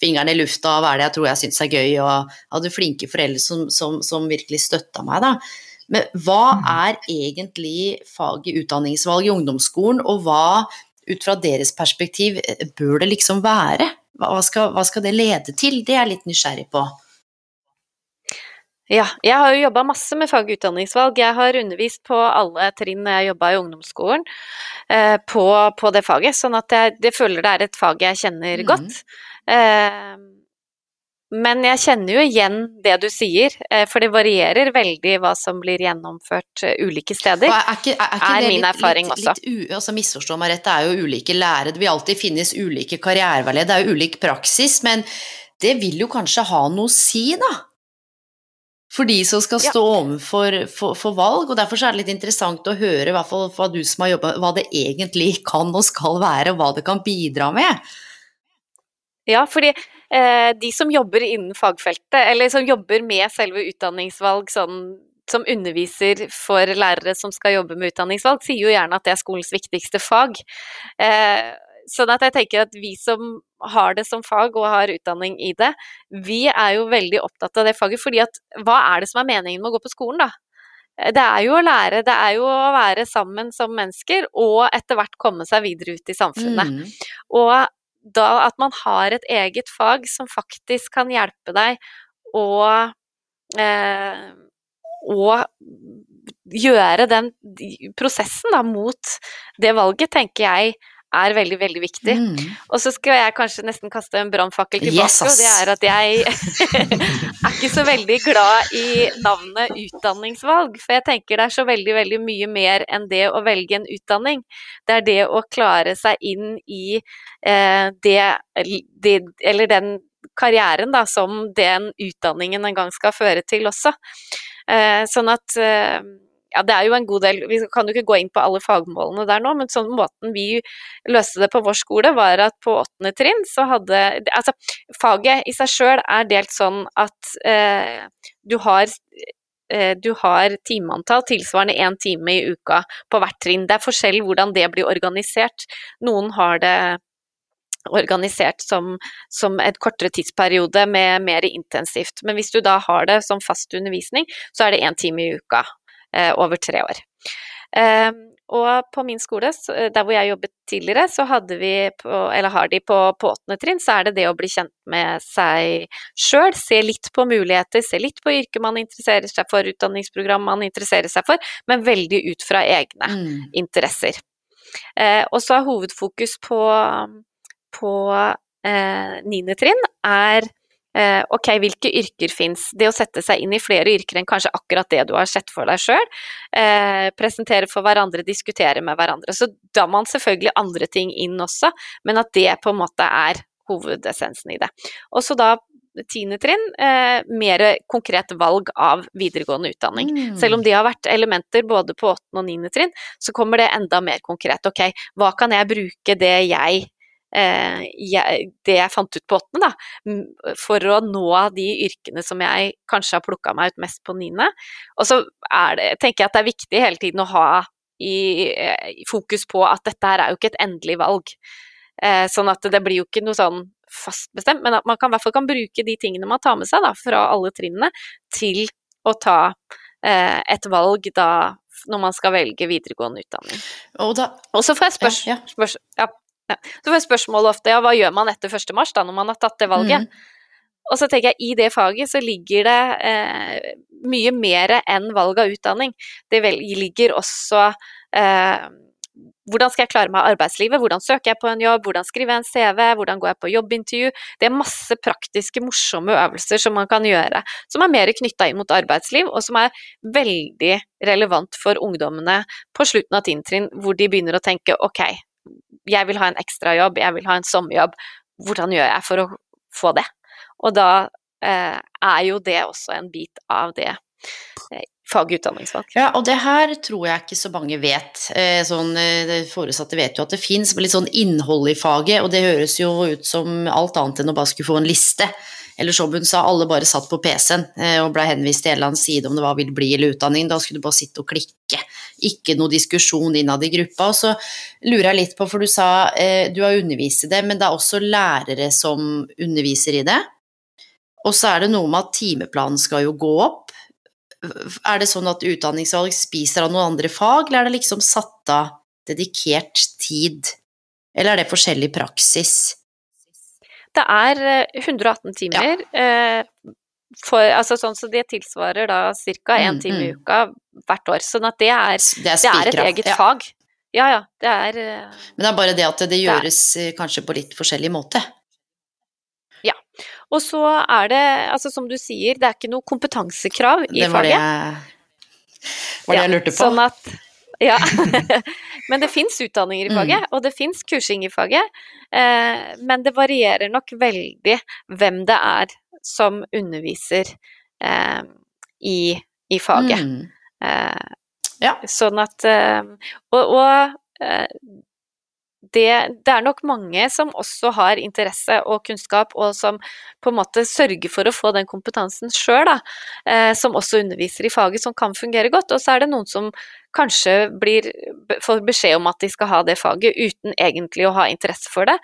fingeren i lufta, hva er det jeg tror jeg syns er gøy, og hadde flinke foreldre som, som, som virkelig støtta meg, da. Men hva er egentlig fag i utdanningsvalg i ungdomsskolen, og hva, ut fra deres perspektiv, bør det liksom være? Hva skal, hva skal det lede til? Det er jeg litt nysgjerrig på. Ja, jeg har jo jobba masse med fag- og utdanningsvalg. Jeg har undervist på alle trinn når jeg jobba i ungdomsskolen eh, på, på, det faget, sånn at jeg, jeg, føler det er et fag jeg kjenner mm. godt. Eh, men jeg kjenner jo igjen det du sier, eh, for det varierer veldig hva som blir gjennomført uh, ulike steder. Er, ikke, er, ikke er min litt, erfaring litt, også. Litt, altså Misforstå meg rett, det er jo ulike lærere, det vil alltid finnes ulike karriereveiledere, det er jo ulik praksis, men det vil jo kanskje ha noe å si, da? For de som skal stå ja. overfor for, for, valg. og Derfor er det litt interessant å høre i hvert fall fra du som har jobba, hva det egentlig kan og skal være, og hva det kan bidra med. Ja, fordi eh, de som jobber innen fagfeltet, eller som jobber med selve utdanningsvalg sånn som underviser for lærere som skal jobbe med utdanningsvalg, sier jo gjerne at det er skolens viktigste fag. Eh, sånn at jeg tenker at vi som har det som fag og har utdanning i det, vi er jo veldig opptatt av det faget. fordi at hva er det som er meningen med å gå på skolen, da? Det er jo å lære, det er jo å være sammen som mennesker, og etter hvert komme seg videre ut i samfunnet. Mm. Og da at man har et eget fag som faktisk kan hjelpe deg å eh, å gjøre den prosessen da, mot det valget, tenker jeg er veldig, veldig viktig. Mm. Og så skal jeg kanskje nesten kaste en brannfakkel tilbake, yes, og det er at jeg [LAUGHS] er ikke så veldig glad i navnet utdanningsvalg. For jeg tenker det er så veldig, veldig mye mer enn det å velge en utdanning. Det er det å klare seg inn i eh, det, det Eller den karrieren da, som den utdanningen en gang skal føre til også. Eh, sånn at eh, ja, det er jo en god del Vi kan jo ikke gå inn på alle fagmålene der nå, men sånn måten vi løste det på vår skole, var at på åttende trinn så hadde Altså, faget i seg sjøl er delt sånn at eh, du har eh, du har timeantall tilsvarende én time i uka på hvert trinn. Det er forskjell hvordan det blir organisert. Noen har det organisert som, som et kortere tidsperiode med mer intensivt. Men hvis du da har det som fast undervisning, så er det én time i uka. Eh, over tre år. Ehm, og på min skole, eh, der hvor jeg jobbet tidligere, så hadde vi på, eller har de på, på åttende trinn, så er det det å bli kjent med seg sjøl. Se litt på muligheter, se litt på yrket man interesserer seg for, utdanningsprogram man interesserer seg for, men veldig ut fra egne mm. interesser. Eh, og så er hovedfokus på, på eh, niende trinn er eh, ok, hvilke yrker fins? Det å sette seg inn i flere yrker enn kanskje akkurat det du har sett for deg sjøl. Eh, presentere for hverandre, diskutere med hverandre. Så da man selvfølgelig andre ting inn også, men at det på en måte er hovedessensen i det. Og så da tiende trinn, eh, mer konkret valg av videregående utdanning. Mm. Selv om de har vært elementer både på åttende og niende trinn, så kommer det enda mer konkret. Ok, hva kan jeg bruke det jeg eh, jeg, det jeg fant ut på åttende, da, for å nå de yrkene som jeg kanskje har plukka meg ut mest på niende. Og så det, tenker jeg at det er viktig hele tiden å ha i, i fokus på at dette her er jo ikke et endelig valg. Eh, sånn at det blir jo ikke noe sånn fast bestemt, men at man kan, i hvert fall kan bruke de tingene man tar med seg da, fra alle trinnene, til å ta eh, et valg da når man skal velge videregående utdanning. Og, da, og så får jeg spørs, ja, ja. spørs ja, Så får jeg spørsmål ofte ja, hva gjør man etter 1. mars, da, når man har tatt det valget? Mm. Og så tenker jeg i det faget så ligger det eh, mye mer enn valg av utdanning. Det ligger også eh, hvordan skal jeg klare meg i arbeidslivet, hvordan søker jeg på en jobb, hvordan skriver jeg en CV, hvordan går jeg på jobbintervju. Det er masse praktiske, morsomme øvelser som man kan gjøre, som er mer knytta inn mot arbeidsliv, og som er veldig relevant for ungdommene på slutten av tiendetrinn, hvor de begynner å tenke ok, jeg vil ha en ekstrajobb, jeg vil ha en sommerjobb, hvordan gjør jeg for å få det? Og da eh, er jo det også en bit av det eh, faget utdanningsvalg. Ja, og det her tror jeg ikke så mange vet. Eh, sånn, eh, foresatte vet jo at det fins litt sånn innhold i faget, og det høres jo ut som alt annet enn å bare skulle få en liste. Eller som hun sa, alle bare satt på PC-en eh, og ble henvist til en eller annen side om det var vil bli eller utdanning. Da skulle du bare sitte og klikke. Ikke noe diskusjon innad i gruppa. Og så lurer jeg litt på, for du sa du har undervist i det, men det er også lærere som underviser i det. Og så er det noe med at timeplanen skal jo gå opp. Er det sånn at utdanningsvalg spiser av noen andre fag, eller er det liksom satt av dedikert tid? Eller er det forskjellig praksis? Det er 118 eh, timer. Ja. Eh, for, altså sånn så det tilsvarer da ca. én mm, time i mm. uka hvert år. Sånn at det er, det er, det er et eget ja. fag. Ja ja, det er eh, Men det er bare det at det gjøres det kanskje på litt forskjellig måte? Ja. Og så er det, altså som du sier, det er ikke noe kompetansekrav i det var faget. Det var det jeg lurte på. Sånn at, ja. [LAUGHS] men det fins utdanninger i mm. faget, mm. og det fins kursing i faget. Eh, men det varierer nok veldig hvem det er som underviser eh, i, i, faget. Mm. Eh, ja. Sånn at eh, Og, og eh, det, det, er nok mange som også har interesse og kunnskap, og som på en måte sørger for å få den kompetansen sjøl, eh, som også underviser i faget, som kan fungere godt. Og så er det noen som kanskje blir, får beskjed om at de skal ha det faget uten egentlig å ha interesse for det,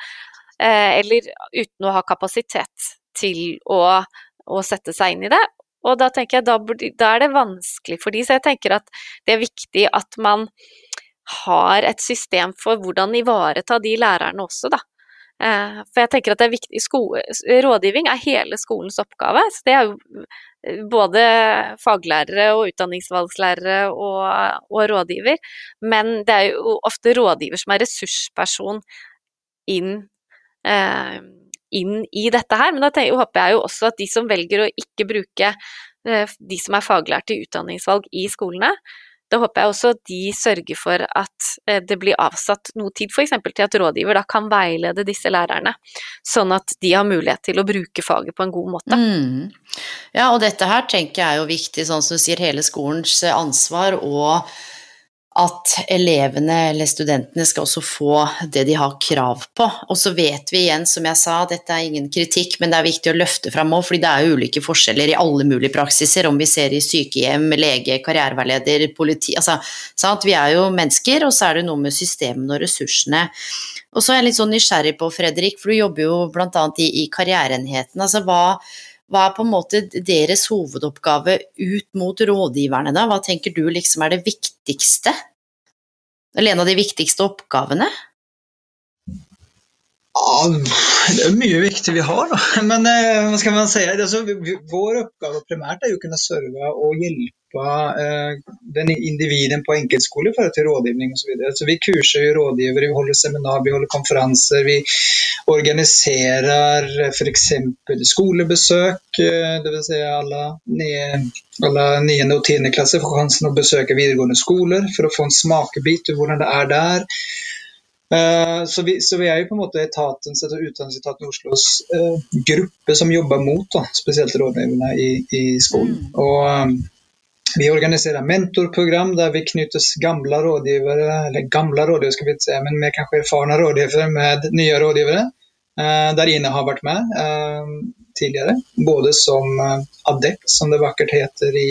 eh, eller uten å ha kapasitet til å, å sette seg inn i det. Og da tenker jeg da, da er det vanskelig for de, så jeg tenker at det er viktig at man har et system for hvordan ivareta de lærerne også, da. Eh, for jeg tenker at det er viktig, skole, Rådgivning er hele skolens oppgave. så Det er jo eh, både faglærere og utdanningsvalgslærere og, og rådgiver. Men det er jo ofte rådgiver som er ressursperson inn, eh, inn i dette her. Men da tenker, håper jeg jo også at de som velger å ikke bruke de som er faglærte i utdanningsvalg i skolene, da håper jeg også at de sørger for at eh, det blir avsatt noe tid f.eks. til at rådgiver da kan veilede disse lærerne, sånn at de har mulighet til å bruke faget på en god måte. Mm. Ja, og dette her tenker jeg er jo viktig, sånn som du sier, hele skolens ansvar og at elevene eller studentene skal også få det de har krav på. Og så vet vi igjen, som jeg sa, dette er ingen kritikk, men det er viktig å løfte fram òg, fordi det er jo ulike forskjeller i alle mulige praksiser, om vi ser i sykehjem, lege, karriereveileder, politi altså, sant? Vi er jo mennesker, og så er det noe med systemene og ressursene. Og så er jeg litt sånn nysgjerrig på, Fredrik, for du jobber jo bl.a. i, i karriereenheten. Altså hva hva er på en måte deres hovedoppgave ut mot rådgiverne, da? Hva tenker du liksom er det viktigste? Eller en av de viktigste oppgavene? Ja, det er mye viktig vi har, da. [LAUGHS] Men eh, hva skal man si? Altså, vår oppgave primært er jo å kunne serve og hjelpe hjelpe eh, den individen på enkeltskole i forhold til rådgivning osv. Så, videre. så vi kurser jo rådgivere, vi holder seminar, vi holder konferanser. Vi organiserer f.eks. skolebesøk, eh, dvs. Si alle, alle 9. og 10. klasse får sjansen å besøke videregående skoler for å få en smakebit av hvordan det er der. Uh, så vi, så vi, er jo på en måte etatens, Utdanningsetaten Oslos uh, gruppe som jobber mot da, spesielt rådgiverne i, i, skolen. Mm. Og um, vi organiserer mentorprogram der vi knyttes gamle rådgivere, eller gamle rådgivere skal vi ikke si, men mer kanskje erfarne rådgivere med nye rådgivere. Uh, der Ine har vært med tidligere. Både som adept, som det vakkert heter i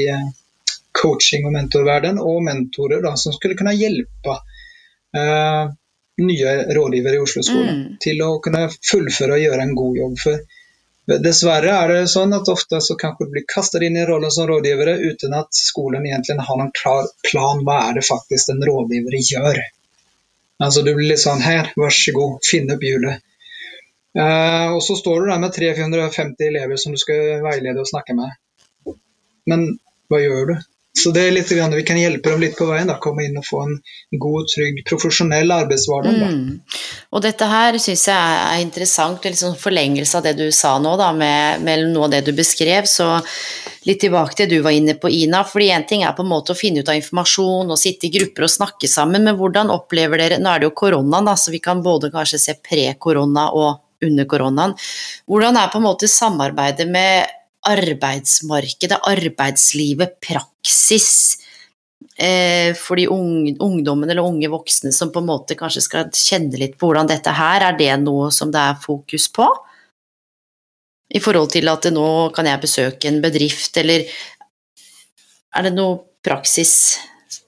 coaching- og mentorverden, og mentorer da, som skulle kunne hjelpe nye rådgivere i Oslo-skolen mm. til å kunne fullføre og gjøre en god jobb. For dessverre er det sånn at ofte så du blir kastet inn i rollen som rådgivere uten at skolen egentlig har noen klar plan hva er det faktisk en rådgiver gjør. Altså Du blir litt sånn her, vær så god, finn opp hjulet. Uh, og så står du der med 350 elever som du skal veilede og snakke med. Men hva gjør du? Så det er litt, Vi kan hjelpe dem litt på veien. da, Komme inn og få en god, trygg, profesjonell arbeidshverdag. Mm. Og dette her syns jeg er interessant, liksom forlengelse av det du sa nå, da, med, med, noe av det du beskrev. Så litt tilbake til det du var inne på, Ina. fordi én ting er på en måte å finne ut av informasjon og sitte i grupper og snakke sammen, men hvordan opplever dere Nå er det jo koronaen, da, så vi kan både kanskje se pre-korona og under koronaen. Hvordan er på en måte samarbeidet med arbeidsmarkedet, arbeidslivet, praksis eh, for de ungdommene eller unge voksne som på en måte kanskje skal kjenne litt på hvordan dette her, er det noe som det er fokus på? I forhold til at nå kan jeg besøke en bedrift, eller er det noe praksis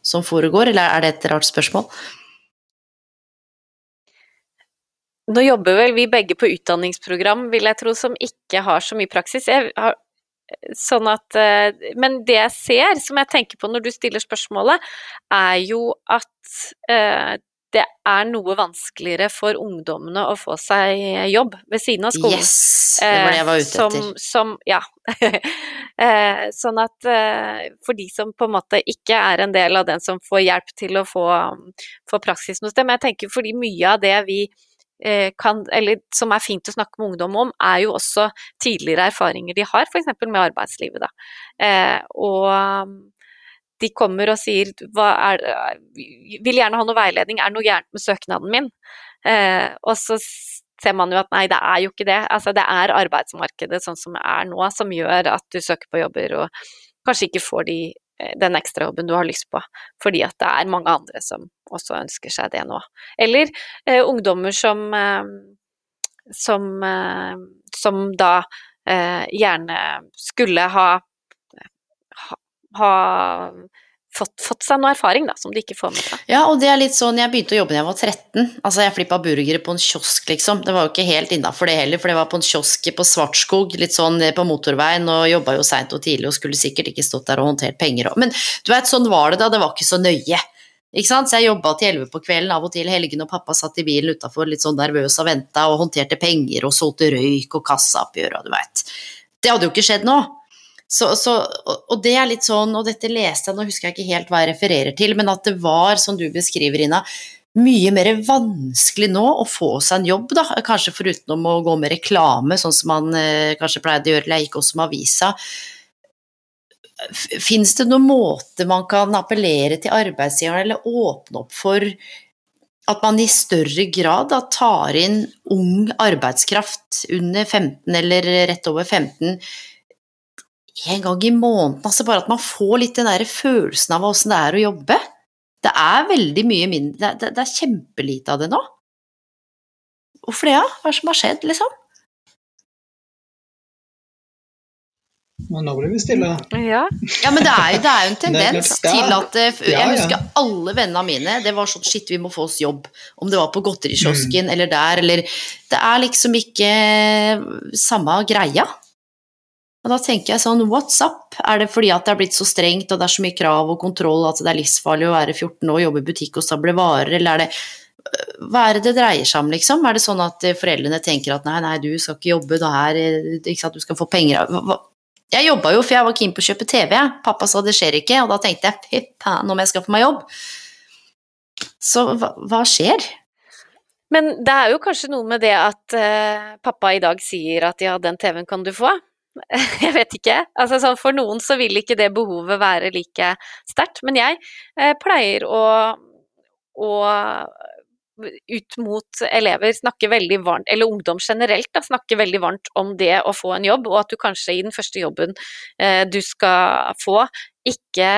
som foregår, eller er det et rart spørsmål? Nå jobber vel vi begge på utdanningsprogram, vil jeg tro, som ikke har så mye praksis. Jeg Har, sånn at eh, Men det jeg ser, som jeg tenker på når du stiller spørsmålet, er jo at eh, det er noe vanskeligere for ungdommene å få seg jobb ved siden av skolen. Yes! Det var det jeg var ute etter. Som, som ja. [LAUGHS] Eh, sånn at for de som på en måte ikke er en del av den som får hjelp til å få, få praksis noe sted, men jeg tenker fordi mye av det vi Eh, kan, eller som er fint å snakke med ungdom om, er jo også tidligere erfaringer de har, f.eks. med arbeidslivet. Eh, og de kommer og sier er, vil gjerne ha noe veiledning, er det noe gærent med søknaden min? Eh, og så ser man jo at nei, det er jo ikke det. Altså, det er arbeidsmarkedet sånn som det er nå, som gjør at du søker på jobber og kanskje ikke får de Eh, den ekstrajobben du har lyst på, fordi at det er mange andre som også ønsker seg det nå. Eller eh, ungdommer som, eh, som, eh, som da eh, gjerne skulle ha, ha, ha fått, fått, seg noe erfaring da, som de ikke får med seg. Ja, og det er litt sånn, jeg begynte å jobbe da jeg var 13. Altså, jeg flippa burgere på en kiosk, liksom. Det var jo ikke helt innafor det heller, for det var på en kiosk på Svartskog, litt sånn på motorveien, og jobba jo seint og tidlig og skulle sikkert ikke stått der og håndtert penger Men du veit, sånn var det da, det var ikke så nøye. Ikke sant? Så jeg jobba til elleve på kvelden av og til helgene, og pappa satt i bilen utafor litt sånn nervøs og venta og håndterte penger og solgte røyk og kassaoppgjør og du veit. Det hadde jo ikke skjedd nå. Så, så, og det er litt sånn, og dette leste jeg, nå husker jeg ikke helt hva jeg refererer til, men at det var, som du beskriver, Ina, mye mer vanskelig nå å få seg en jobb, da. Kanskje foruten å gå med reklame, sånn som man eh, kanskje pleide å gjøre, eller jeg gikk også med avisa. Fins det noen måte man kan appellere til arbeidsgiveren eller åpne opp for at man i større grad da, tar inn ung arbeidskraft under 15 eller rett over 15 en gang i måneden. Altså bare at man får litt den der følelsen av åssen det er å jobbe. Det er veldig mye mindre Det, det er kjempelite av det nå. Hvorfor det, da? Ja? Hva er det som har skjedd, liksom? Men nå ble vi stille. Ja, ja men det er, jo, det er jo en [LAUGHS] tendens til at eh, Jeg husker alle vennene mine, det var sånn shit, vi må få oss jobb. Om det var på godterikiosken mm. eller der, eller Det er liksom ikke samme greia. Og da tenker jeg sånn, what's up? Er det fordi at det er blitt så strengt og det er så mye krav og kontroll at det er livsfarlig å være 14 år og jobbe i butikk og stable varer, eller er det hva er det det dreier seg om, liksom? Er det sånn at foreldrene tenker at nei, nei, du skal ikke jobbe, det er ikke sant, du skal få penger av Jeg jobba jo, for jeg var keen på å kjøpe TV. Pappa sa det skjer ikke, og da tenkte jeg fy faen, må jeg skaffe meg jobb. Så hva, hva, skjer? Men det er jo kanskje noe med det at uh, pappa i dag sier at ja, den TV-en kan du få. [LAUGHS] jeg vet ikke. Altså, sånn, for noen så vil ikke det behovet være like sterkt. Men jeg eh, pleier å, å ut mot elever snakke veldig varmt, eller ungdom generelt, da, snakke veldig varmt om det å få en jobb, og at du kanskje i den første jobben eh, du skal få, ikke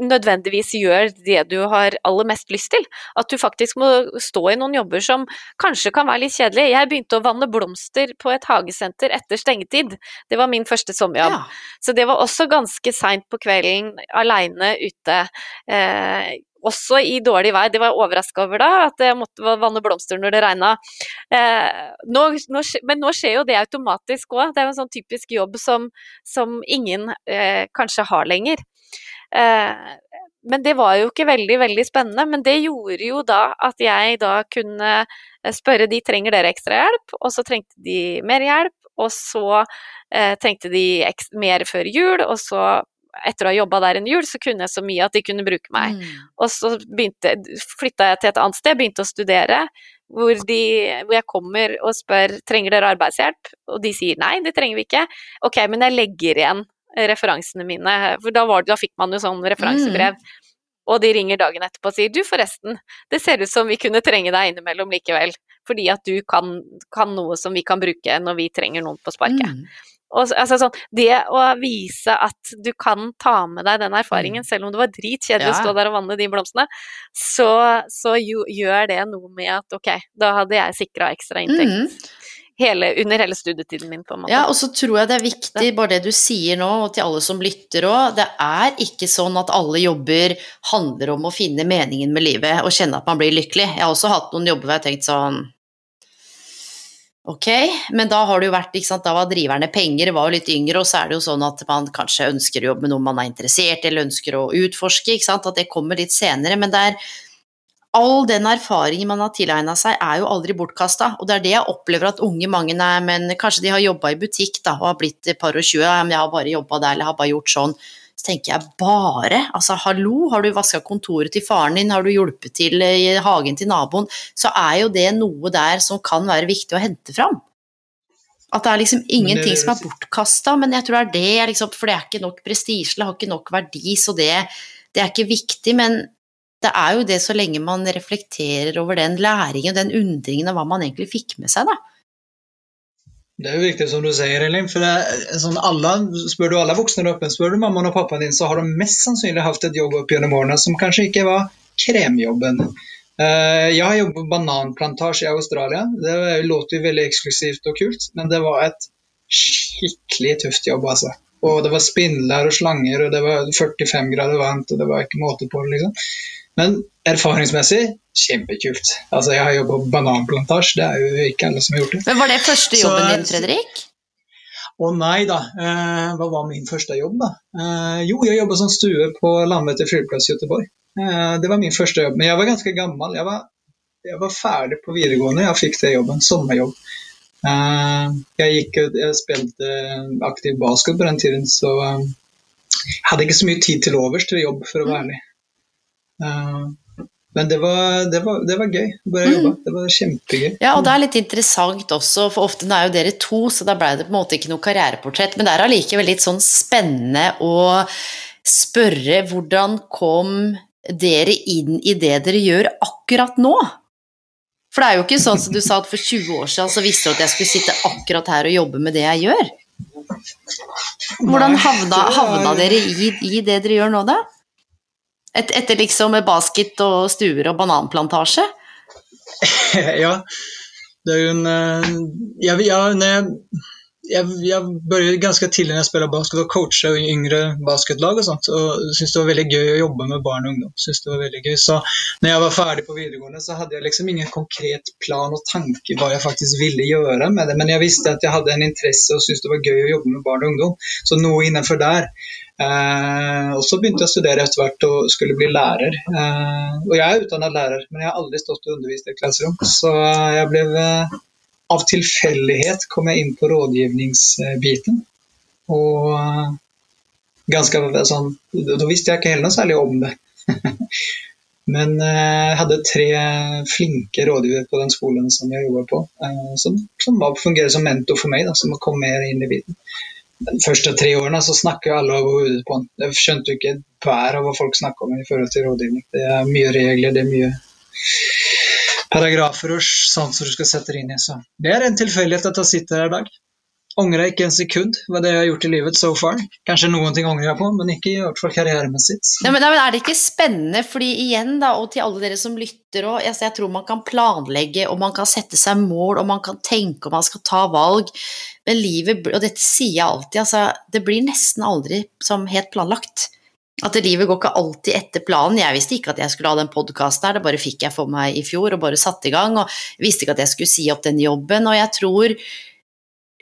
nødvendigvis gjør det du har aller mest lyst til. At du faktisk må stå i noen jobber som kanskje kan være litt kjedelige. Jeg begynte å vanne blomster på et hagesenter etter stengetid. Det var min første sommerjobb. Ja. Så det var også ganske seint på kvelden, aleine ute. Eh, også i dårlig vær. Det var jeg overraska over da, at jeg måtte vanne blomster når det regna. Eh, nå, nå, men nå skjer jo det automatisk òg. Det er jo en sånn typisk jobb som, som ingen eh, kanskje har lenger. Eh, men det var jo ikke veldig, veldig spennende. Men det gjorde jo da at jeg da kunne eh, spørre de trenger dere ekstra hjelp, og så trengte de mer hjelp, og så eh, trengte de mer før jul, og så etter å ha jobba der en jul, så kunne jeg så mye at de kunne bruke meg. Mm. Og så begynte, flytta jeg til et annet sted, begynte å studere, hvor, de, hvor, jeg kommer og spør trenger dere arbeidshjelp, og de sier nei, det trenger vi ikke. Ok, men jeg legger igjen referansene mine, for da, var, da fikk man jo sånn referansebrev. Mm. Og de ringer dagen etterpå og sier du forresten, det ser ut som vi kunne trenge deg innimellom likevel, fordi at du kan, kan noe som vi kan bruke når vi trenger noen på sparket. Mm. Og, altså, sånn, det å vise at du kan ta med deg den erfaringen, mm. selv om det var dritkjedelig ja. å stå der og vanne de blomstene, så, så jo, gjør det noe med at ok, da hadde jeg sikra ekstra inntekt. Mm hele, under hele studietiden min, på en måte. Ja, og så tror jeg det er viktig, bare det du sier nå, og til alle som lytter òg, det er ikke sånn at alle jobber handler om å finne meningen med livet og kjenne at man blir lykkelig. Jeg har også hatt noen jobber hvor jeg har tenkt sånn Ok, men da har det jo vært, ikke sant, da var driverne penger, var jo litt yngre, og så er det jo sånn at man kanskje ønsker å jobbe med noe man er interessert i, eller ønsker å utforske, ikke sant, at det kommer litt senere. Men det er all den erfaringen man har tilegna seg, er jo aldri bortkasta. Og det er det jeg opplever at unge mange er, men kanskje de har jobba i butikk da, og har blitt et par og tjue, men jeg har bare jobba der eller jeg har bare gjort sånn. Så tenker jeg bare, altså hallo, har du vaska kontoret til faren din, har du hjulpet til i hagen til naboen, så er jo det noe der som kan være viktig å hente fram. At det er liksom ingenting som er bortkasta, men jeg tror det er det, liksom, for det er ikke nok prestisje, det har ikke nok verdi, så det, det er ikke viktig. Men det er jo det så lenge man reflekterer over den læringen, den undringen av hva man egentlig fikk med seg, da. Det er jo viktig som du sier, Elin. for sånn alle, Spør du alle voksne der oppe, spør du mammaen og pappaen din, så har de mest sannsynlig hatt et jobb opp gjennom årene som kanskje ikke var kremjobben. Eh, jeg har jobbet på bananplantasje i Australia. Det låter jo veldig eksklusivt og kult, men det var et skikkelig tøft jobb, altså. Og det var spindler og slanger, og det var 45 grader varmt, og det var ikke måte på det, liksom. Men erfaringsmessig kjempekult. Altså, jeg har jobba på bananplantasje, det er jo ikke alle som har gjort det. Men Var det første jobben Så, din, Fredrik? Å nei da. Eh, hva var min første jobb, da? Eh, jo, jeg jobba som stue på Landvetter flyplass i Göteborg. Eh, det var min første jobb. Men jeg var ganske gammel. Jeg var, jeg var ferdig på videregående, jeg fikk det jobben. Sommerjobb. Eh, jeg, gikk, jeg spilte aktiv basket på den tiden, så jeg eh, hadde ikke så mye tid til overs til jobb, for å være ærlig. Eh, men det var, det, var, det var, gøy. Bare mm. jobba. Det var kjempegøy. Ja, og det er litt interessant også, for ofte nå er jo dere to, så da ble det på en måte ikke noe karriereportrett, men det er allikevel litt sånn spennende å spørre hvordan kom dere inn i det dere gjør akkurat nå? For det er jo ikke sånn som du sa at for 20 år siden så visste du at jeg skulle sitte akkurat her og jobbe med det jeg gjør. Hvordan havna, havna dere i, i det dere gjør nå, da? Et, etter liksom basket og stuer og bananplantasje? [LAUGHS] ja. Det er jo en jeg, jeg, jeg, jeg, jeg, begynte ganske tidlig når jeg spilte basket og coacha yngre basketlag og sånt, og syntes det var veldig gøy å jobbe med barn og ungdom. Synes det var veldig gøy. Så når jeg var ferdig på videregående, så hadde jeg liksom ingen konkret plan og tanke hva jeg faktisk ville gjøre med det, men jeg visste at jeg hadde en interesse og syntes det var gøy å jobbe med barn og ungdom. Så noe innenfor der. Eh, og så begynte jeg å studere etter hvert og skulle bli lærer. Eh, og jeg er utdannet lærer, men jeg har aldri stått og undervist i et klasserom. Så jeg ble eh, Av tilfeldighet kom jeg inn på rådgivningsbiten. Og ganske sånn Da visste jeg ikke heller noe særlig om det. [LAUGHS] Men jeg hadde tre flinke rådgivere på den skolen som jeg jobba på, som, som fungerer som mentor for meg, da, som kom mer inn i biten. De første tre årene så snakker alle over hodet på han. Jeg skjønte jo ikke et bær av hva folk snakker om i forhold til rådgivning. Det er mye regler, det er mye paragrafer og sånt som du skal sette deg inn i. Så det er en tilfeldighet at jeg sitter her i dag. Angrer ikke en sekund hva det jeg har gjort i livet so far. Kanskje noen ting angrer jeg på, men ikke i hvert fall karrieremessig. Ja, men, men, er det ikke spennende, fordi igjen da, og til alle dere som lytter òg, altså, jeg tror man kan planlegge og man kan sette seg mål og man kan tenke om man skal ta valg, men livet, og dette sier jeg alltid, altså, det blir nesten aldri som helt planlagt. At livet går ikke alltid etter planen. Jeg visste ikke at jeg skulle ha den podkasten her, det bare fikk jeg for meg i fjor og bare satte i gang. Og visste ikke at jeg skulle si opp den jobben. Og jeg tror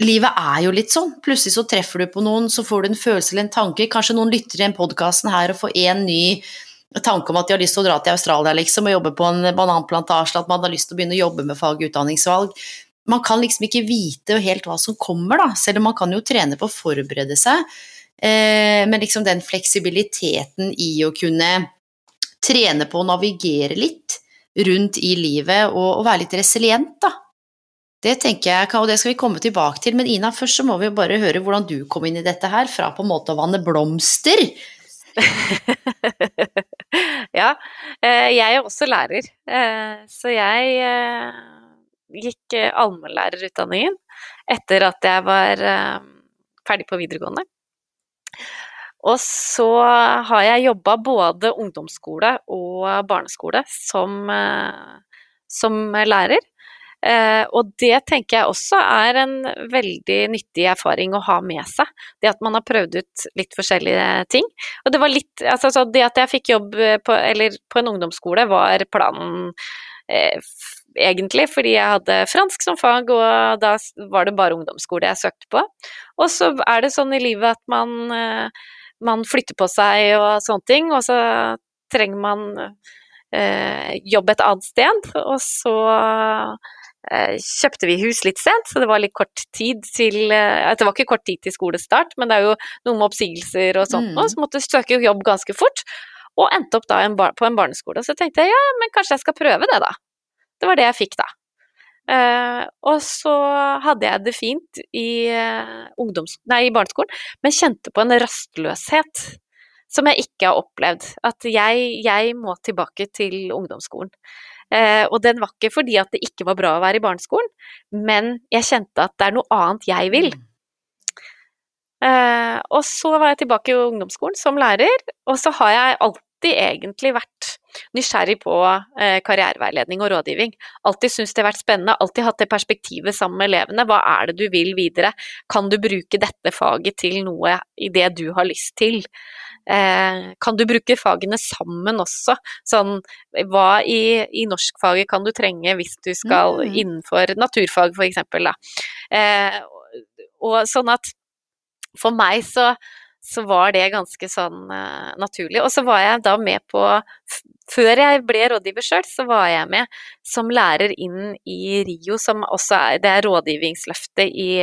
livet er jo litt sånn. Plutselig så treffer du på noen, så får du en følelse eller en tanke. Kanskje noen lytter i den podkasten her og får en ny tanke om at de har lyst til å dra til Australia liksom, og jobbe på en bananplantasje, at man har lyst til å begynne å jobbe med fag- og utdanningsvalg. Man kan liksom ikke vite helt hva som kommer, da, selv om man kan jo trene på å forberede seg. Eh, men liksom den fleksibiliteten i å kunne trene på å navigere litt rundt i livet og, og være litt resilient, da. Det tenker jeg, og det skal vi komme tilbake til, men Ina, først så må vi bare høre hvordan du kom inn i dette her, fra på en måte å vanne blomster. [LAUGHS] ja, eh, jeg er også lærer, eh, så jeg eh, gikk allmennlærerutdanningen etter at jeg var ferdig på videregående. Og så har jeg jobba både ungdomsskole og barneskole som, som lærer. Eh, og det tenker jeg også er en veldig nyttig erfaring å ha med seg. Det at man har prøvd ut litt forskjellige ting. Og det var litt Altså det at jeg fikk jobb på, på en ungdomsskole var planen eh, egentlig, fordi jeg hadde fransk som fag, og da var det bare ungdomsskole jeg søkte på. Og så er det sånn i livet at man, eh, man flytter på seg og sånne ting, og så trenger man eh, jobb et annet sted, og så Eh, kjøpte vi hus litt sent, så det var litt kort tid til eh, Det var ikke kort tid til skolestart, men det er jo noe med oppsigelser og sånt mm. så måtte søke jobb ganske fort. Og endte opp da på en barneskole. Så tenkte jeg ja, men kanskje jeg skal prøve det, da. Det var det jeg fikk, da. Uh, og så hadde jeg det fint i, uh, nei, i barneskolen, men kjente på en rastløshet som jeg ikke har opplevd. At jeg, jeg må tilbake til ungdomsskolen. Eh, og den var ikke fordi at det ikke var bra å være i barneskolen, men jeg kjente at det er noe annet jeg vil. Mm. Eh, og så var jeg tilbake i ungdomsskolen som lærer, og så har jeg alltid egentlig vært nysgjerrig på eh, karriereveiledning og rådgivning. Alltid syntes det har vært spennende, alltid hatt det perspektivet sammen med elevene. Hva er det du vil videre? Kan du bruke dette faget til noe i det du har lyst til? Eh, kan du bruke fagene sammen også? Sånn, hva i, i norskfaget kan du trenge hvis du skal mm. innenfor naturfag, f.eks. Eh, og sånn at for meg så så var det ganske sånn uh, naturlig. Og så var jeg da med på Før jeg ble rådgiver sjøl, så var jeg med som lærer inn i RIO, som også er Det er rådgivningsløftet i,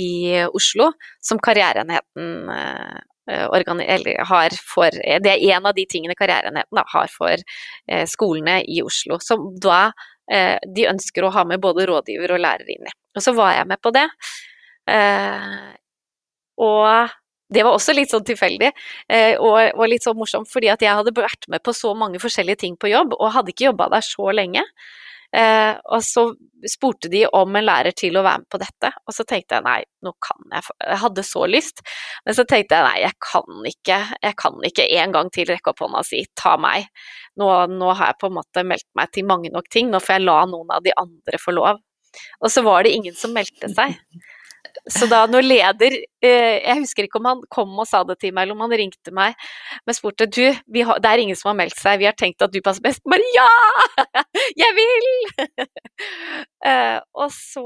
i Oslo, som Karriereenheten uh, har for Det er en av de tingene Karriereenheten har for eh, skolene i Oslo. Som da de ønsker å ha med både rådgiver og lærer inn i. Og så var jeg med på det. Og det var også litt sånn tilfeldig og, og, litt sånn morsomt, fordi at jeg hadde vært med på så mange forskjellige ting på jobb, og hadde ikke jobba der så lenge. Eh, og så spurte de om en lærer til å være med på dette, og så tenkte jeg nei, nå kan jeg Jeg hadde så lyst, men så tenkte jeg nei, jeg kan ikke, jeg kan ikke en gang til rekke opp hånda og si ta meg. Nå, nå har jeg på en måte meldt meg til mange nok ting, nå får jeg la noen av de andre få lov. Og så var det ingen som meldte seg. Så da når leder eh, Jeg husker ikke om han kom og sa det til meg, eller om han ringte meg, men spurte du, har, det er ingen som har meldt seg, vi har tenkt at du passer best. Bare ja! [LAUGHS] Jeg vil! [LAUGHS] Eh, og så,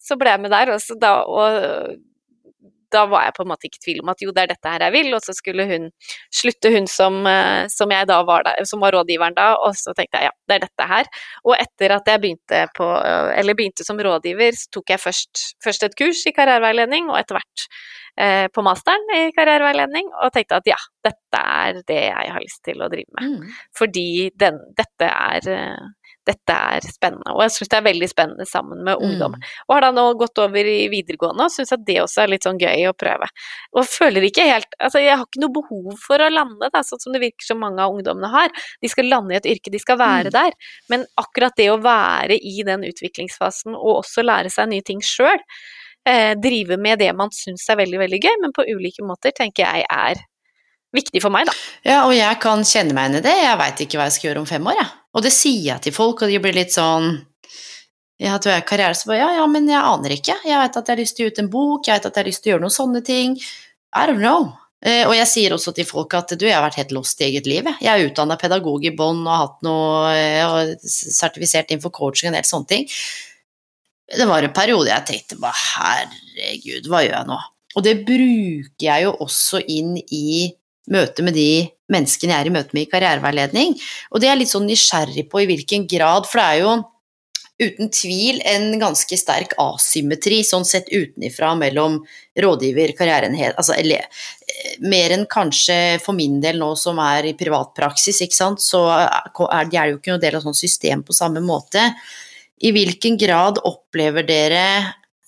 så ble jeg med der, og, da, og da var jeg på en måte ikke i tvil om at jo, det er dette her jeg vil, og så skulle hun slutte, hun som, eh, som jeg da var der, som var rådgiveren da, og så tenkte jeg ja, det er dette her. Og etter at jeg begynte på, eller begynte som rådgiver, så tok jeg først, først et kurs i karriereveiledning, og etter hvert eh, på masteren i karriereveiledning, og tenkte at ja, dette er det jeg har lyst til å drive med. Mm. Fordi den, dette er eh, dette er spennende. Og jeg syns det er veldig spennende sammen med ungdom. Mm. Og har da nå gått over i videregående og syns at det også er litt sånn gøy å prøve. Og føler ikke helt Altså jeg har ikke noe behov for å lande, da, sånn som det virker som mange av ungdommene har. De skal lande i et yrke, de skal være mm. der. Men akkurat det å være i den utviklingsfasen og også lære seg nye ting sjøl, eh, drive med det man syns er veldig, veldig gøy, men på ulike måter, tenker jeg er viktig for meg, da. Ja, og jeg kan kjenne meg igjen i det. Jeg veit ikke hva jeg skal gjøre om fem år, jeg. Ja. Og det sier jeg til folk, og de blir litt sånn ja, du er karriere, så bare ja, ja, men jeg aner ikke. Jeg vet at jeg har lyst til å gi ut en bok, jeg vet at jeg har lyst til å gjøre noen sånne ting. I don't know. Eh, og jeg sier også til folk at du, jeg har vært helt lost i eget liv. Jeg er utdanna pedagog i bånn og har hatt noe og sertifisert innenfor coaching og en del sånne ting. Det var en periode jeg tenkte bare herregud, hva gjør jeg nå? Og det bruker jeg jo også inn i møte med de menneskene jeg er i møte med i karriereveiledning. Og det er jeg litt sånn nysgjerrig på i hvilken grad, for det er jo uten tvil en ganske sterk asymmetri sånn sett utenifra mellom rådgiver, karrierenhet altså, eller, eh, Mer enn kanskje for min del nå som er i privatpraksis, ikke sant, så er det jo ikke noen del av sånn system på samme måte. I hvilken grad opplever dere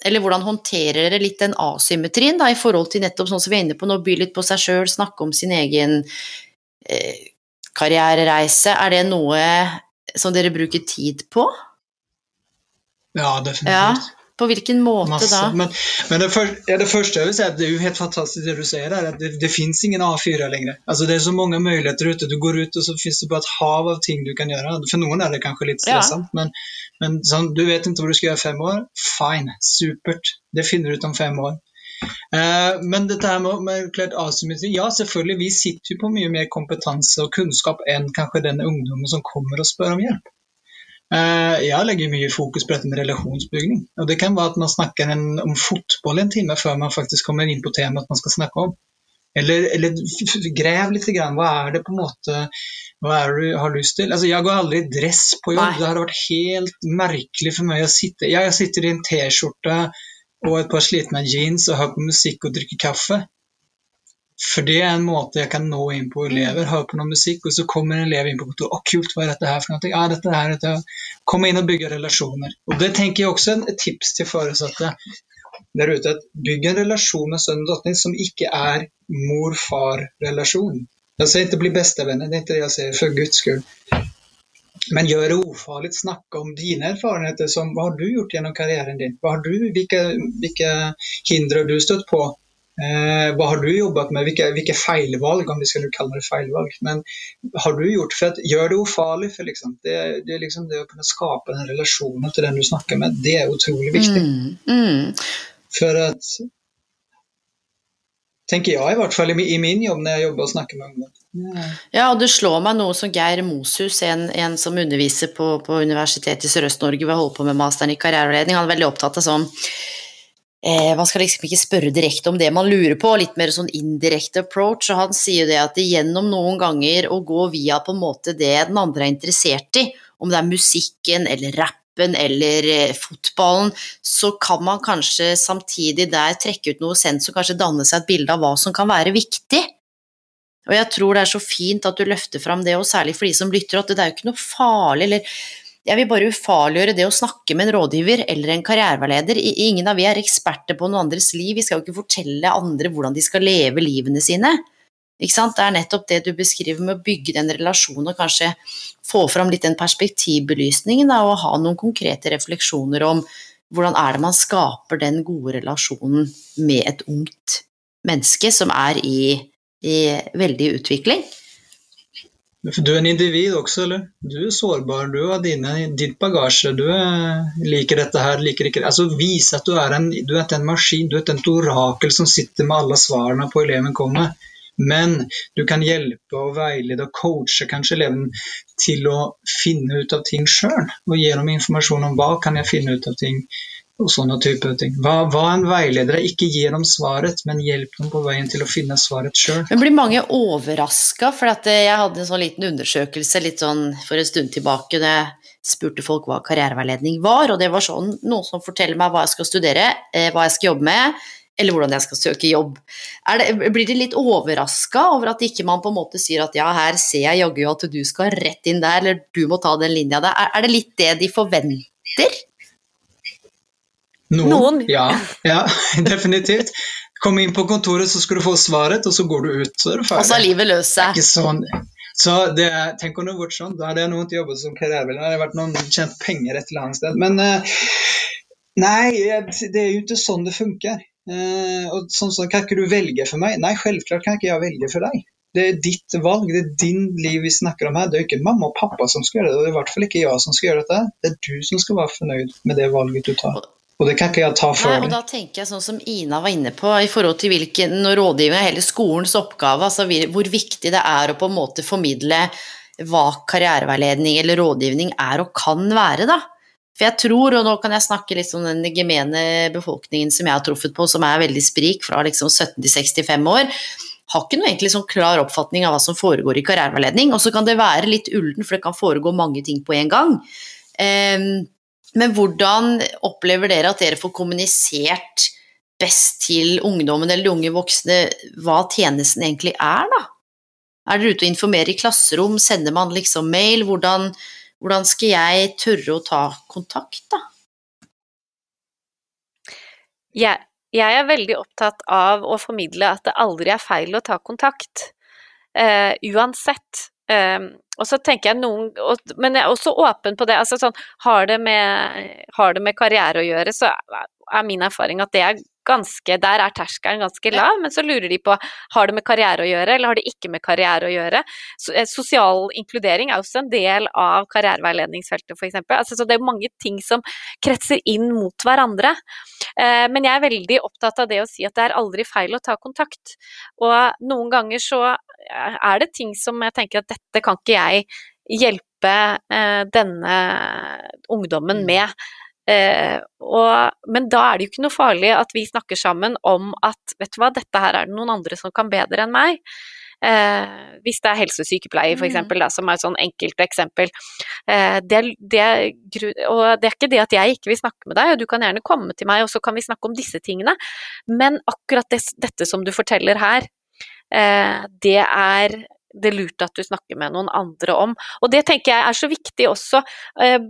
eller hvordan håndterer dere litt den asymmetrien da, i forhold til nettopp sånn som vi er inne på nå, by litt på seg sjøl, snakke om sin egen eh, karrierereise. Er det noe som dere bruker tid på? Ja, definitivt. Ja. På hvilken måte Masse. da? Men, men det, for, ja, det, første jeg vil si, at det er jo helt fantastisk det du sier der, at det, det, fins ingen A4 lenger. Altså, det er så mange muligheter ute. Du går ut og så fins det bare et hav av ting du kan gjøre. For noen er det kanskje litt stressant, ja. men, men sånn, du vet ikke hva du skal gjøre i fem år. Fine, supert. Det finner du ut om fem år. Uh, men dette her med, med klart asymmetri Ja, selvfølgelig, vi sitter jo på mye mer kompetanse og kunnskap enn kanskje den ungdommen som kommer og spør om hjelp. Eh, jeg legger mye fokus på dette med relasjonsbygging. Og det kan være at man snakker en, om fotball en time før man faktisk kommer inn på temaet man skal snakke om. Eller, eller grev litt. Grann. Hva er det på en måte hva er det du har lyst til? Altså, jeg går aldri i dress på jobb. Nei. Det hadde vært helt merkelig for meg å sitte Jeg sitter i en T-skjorte og et par slitne jeans og hører på musikk og drikker kaffe. For det er en måte jeg kan nå inn på elever, høre på noe musikk, og så kommer en elev inn på kontoret. 'Å, kult, hva er dette her for noe?' Ja, dette her, dette Komme inn og bygge relasjoner. Og det tenker jeg også er et tips til foresatte der ute. at Bygg en relasjon med sønnen og datteren som ikke er mor-far-relasjon. Jeg sier ikke bli bestevenner, det er ikke det jeg sier, for guds skyld. Men gjør det ufarlig. Snakke om dine erfaringer. Som, hva har du gjort gjennom karrieren din? Hva har du, hvilke, hvilke hindre har du støtt på? Eh, hva har du jobbet med? Hvilke, hvilke, feilvalg, om vi skal kalle det feilvalg. Men har du gjort for at Gjør det ufarlig. For liksom, det, det, liksom det å kunne skape den relasjonen til den du snakker med, det er utrolig viktig. Mm, mm. For at tenker jeg i hvert fall i min jobb når jeg jobber og snakker med ungdom. Ja. ja, og det slår meg noe som Geir Moshus, en, en som underviser på, på Universitetet i Sørøst-Norge ved å holde på med masteren i karriereledning, han er veldig opptatt av sånn eh, Man skal liksom ikke spørre direkte om det man lurer på, litt mer sånn indirekte approach. Og han sier det at gjennom noen ganger å gå via på en måte det den andre er interessert i, om det er musikken eller rappen eller eh, fotballen, så kan man kanskje samtidig der trekke ut noe sens som kanskje danne seg et bilde av hva som kan være viktig. Og jeg tror det er så fint at du løfter fram det, og særlig for de som lytter, at det er jo ikke noe farlig eller jeg vil bare ufarliggjøre det å snakke med en rådgiver eller en karriereveileder. Ingen av vi er eksperter på noen andres liv, vi skal jo ikke fortelle andre hvordan de skal leve livene sine. Ikke sant? Det er nettopp det du beskriver med å bygge den relasjonen og kanskje få fram litt den perspektivbelysningen da, og ha noen konkrete refleksjoner om hvordan er det man skaper den gode relasjonen med et ungt menneske som er i, i veldig utvikling. Du er en individ også, eller? Du er sårbar, du har ditt bagasje. Du er, liker dette her, liker ikke det. Altså Vis at du er, en, du er en maskin, du er et orakel som sitter med alle svarene på eleven kommer. Men du kan hjelpe og veilede og coache kanskje eleven til å finne ut av ting sjøl. Og gi dem informasjon om hva kan jeg finne ut av ting og sånne type ting. Hva, hva en veileder er, ikke gir dem svaret, men hjelp dem på veien til å finne svaret sjøl. Men blir mange overraska? For eh, jeg hadde en sånn liten undersøkelse litt sånn for en stund tilbake jeg spurte folk hva karriereveiledning var, og det var sånn noen som forteller meg hva jeg skal studere, eh, hva jeg skal jobbe med, eller hvordan jeg skal søke jobb. Det, blir de litt overraska over at ikke man på en måte sier at ja, her ser jeg jaggu at du skal rett inn der, eller du må ta den linja der. Er, er det litt det de forventer? Noen, Noen. Ja, [LAUGHS] ja, [LAUGHS] definitivt. Kom inn på kontoret, så skal du få svaret, og så går du ut. Så er du ferdig. Og så har livet løst seg. Ikke sånn. Så det, tenk om det hadde vært sånn. Da hadde jeg noen jobbet som karriereveileder. da hadde jeg vært noen tjent penger et eller annet sted. Men uh, nei, det er jo ikke sånn det funker. Uh, og sånn, sånn, Kan ikke du velge for meg? Nei, selvklart kan ikke jeg velge for deg. Det er ditt valg, det er din liv vi snakker om her. Det er ikke mamma og pappa som skal gjøre det, og det er i hvert fall ikke jeg som skal gjøre dette. Det er du som skal være fornøyd med det valget du tar. Og det kan ikke jeg ta for Nei, og da tenker jeg sånn som Ina var inne på, i forhold til hvilken rådgivning er hele skolens oppgave, altså hvor viktig det er å på en måte formidle hva karriereveiledning eller rådgivning er og kan være, da. For jeg tror, og nå kan jeg snakke litt om den gemene befolkningen som jeg har truffet på, som er veldig sprik, fra liksom 17 til 65 år, har ikke noe egentlig sånn klar oppfatning av hva som foregår i karriereveiledning. Og så kan det være litt ullen, for det kan foregå mange ting på en gang. Ehm, men hvordan opplever dere at dere får kommunisert best til ungdommen eller de unge voksne hva tjenesten egentlig er, da? Er dere ute og informerer i klasserom, sender man liksom mail? Hvordan, hvordan skal jeg tørre å ta kontakt, da? Jeg, jeg er veldig opptatt av å formidle at det aldri er feil å ta kontakt. Uh, uansett. Eh, og så tenker jeg noen og, Men jeg er også åpen på det. Altså sånn, har, det med, har det med karriere å gjøre, så er min erfaring at det er ganske Der er terskelen ganske lav, men så lurer de på har det med karriere å gjøre, eller har det ikke med karriere å gjøre. Eh, sosial inkludering er også en del av karriereveiledningsfeltet, f.eks. Altså, så det er mange ting som kretser inn mot hverandre. Eh, men jeg er veldig opptatt av det å si at det er aldri feil å ta kontakt. Og noen ganger så er det ting som jeg tenker at dette kan ikke jeg hjelpe eh, denne ungdommen med. Eh, og, men da er det jo ikke noe farlig at vi snakker sammen om at vet du hva, dette her er det noen andre som kan bedre enn meg. Eh, hvis det er helsesykepleier f.eks., Mm. som er et sånn enkelt eksempel. Eh, det, det, og det er ikke det at jeg ikke vil snakke med deg, og du kan gjerne komme til meg, og så kan vi snakke om disse tingene, men akkurat det, dette som du forteller her, eh, det er det er lurt at du snakker med noen andre om. Og det tenker jeg er så viktig også, eh,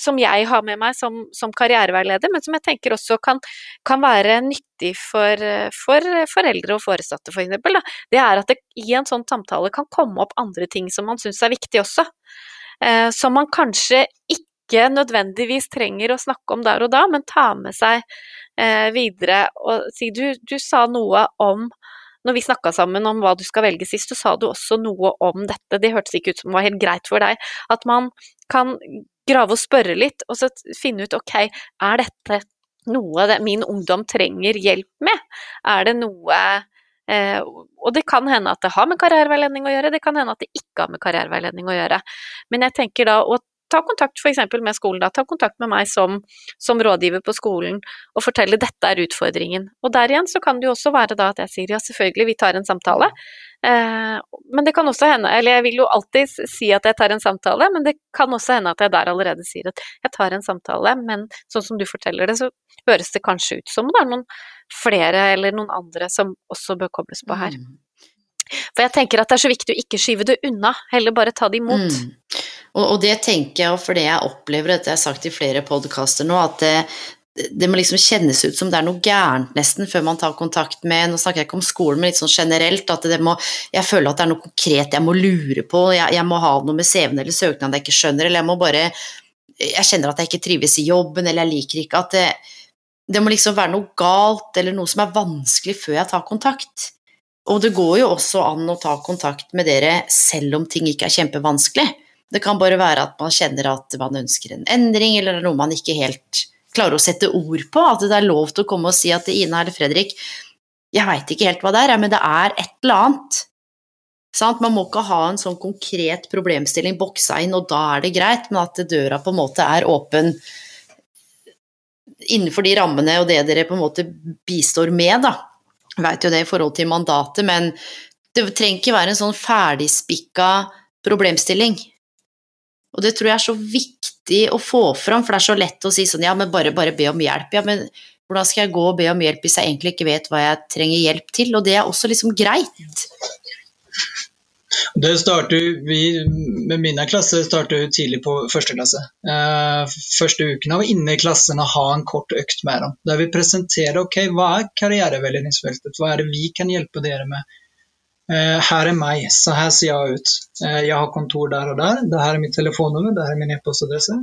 som jeg har med meg som, som karriereveileder, men som jeg tenker også kan, kan være nyttig for, for foreldre og foresatte, for eksempel. Det er at det i en sånn samtale kan komme opp andre ting som man syns er viktig også. Eh, som man kanskje ikke nødvendigvis trenger å snakke om der og da, men ta med seg eh, videre og si du, du sa noe om når vi snakka sammen om hva du skal velge sist, så sa du også noe om dette. Det hørtes ikke ut som det var helt greit for deg. At man kan grave og spørre litt, og så finne ut ok, er dette noe min ungdom trenger hjelp med? Er det noe eh, Og det kan hende at det har med karriereveiledning å gjøre, det kan hende at det ikke har med karriereveiledning å gjøre. Men jeg tenker da å ta kontakt f.eks. med skolen, da. Ta kontakt med meg som, som rådgiver på skolen og fortelle dette er utfordringen. Og der igjen så kan det jo også være da at jeg sier ja, selvfølgelig, vi tar en samtale. Eh, men det kan også hende, eller jeg vil jo alltid si at jeg tar en samtale, men det kan også hende at jeg der allerede sier at jeg tar en samtale, men sånn som du forteller det, så høres det kanskje ut som det er noen flere eller noen andre som også bør kobles på her. Mm. For jeg tenker at det er så viktig å ikke skyve det unna, heller bare ta det imot. Mm. Og, og det tenker jeg, og for det jeg opplever, dette jeg har sagt i flere podkaster nå, at det, det må liksom kjennes ut som det er noe gærent nesten før man tar kontakt med Nå snakker jeg ikke om skolen, men litt sånn generelt. At det må, jeg føler at det er noe konkret jeg må lure på. Jeg, jeg må ha noe med CV-en eller søknaden jeg ikke skjønner, eller jeg må bare Jeg kjenner at jeg ikke trives i jobben, eller jeg liker ikke at det, det må liksom være noe galt eller noe som er vanskelig før jeg tar kontakt. Og det går jo også an å ta kontakt med dere selv om ting ikke er kjempevanskelig. Det kan bare være at man kjenner at man ønsker en endring, eller er noe man ikke helt klarer å sette ord på. At det er lov til å komme og si at Ina eller Fredrik, jeg veit ikke helt hva det er, men det er et eller annet. Sant? Man må ikke ha en sånn konkret problemstilling boksa inn, og da er det greit, men at døra på en måte er åpen innenfor de rammene og det dere på en måte bistår med, da. Veit jo det i forhold til mandatet, men det trenger ikke være en sånn ferdigspikka problemstilling. Og det tror jeg er så viktig å få fram, for det er så lett å si sånn ja, men bare, bare be om hjelp. Ja, men hvordan skal jeg gå og be om hjelp hvis jeg egentlig ikke vet hva jeg trenger hjelp til? Og det er også liksom greit. Det starter vi, Med min klasse starter tidlig på første klasse. Eh, første uken av inne i klassen å ha en kort økt med dem. Der vi presenterer ok, hva er karriereveiledningsfeltet, hva er det vi kan hjelpe dere med. Eh, her er meg, så her ser jeg ut. Eh, jeg har kontor der og der. Det her er mitt telefonnummer, det her er min e-postadresse.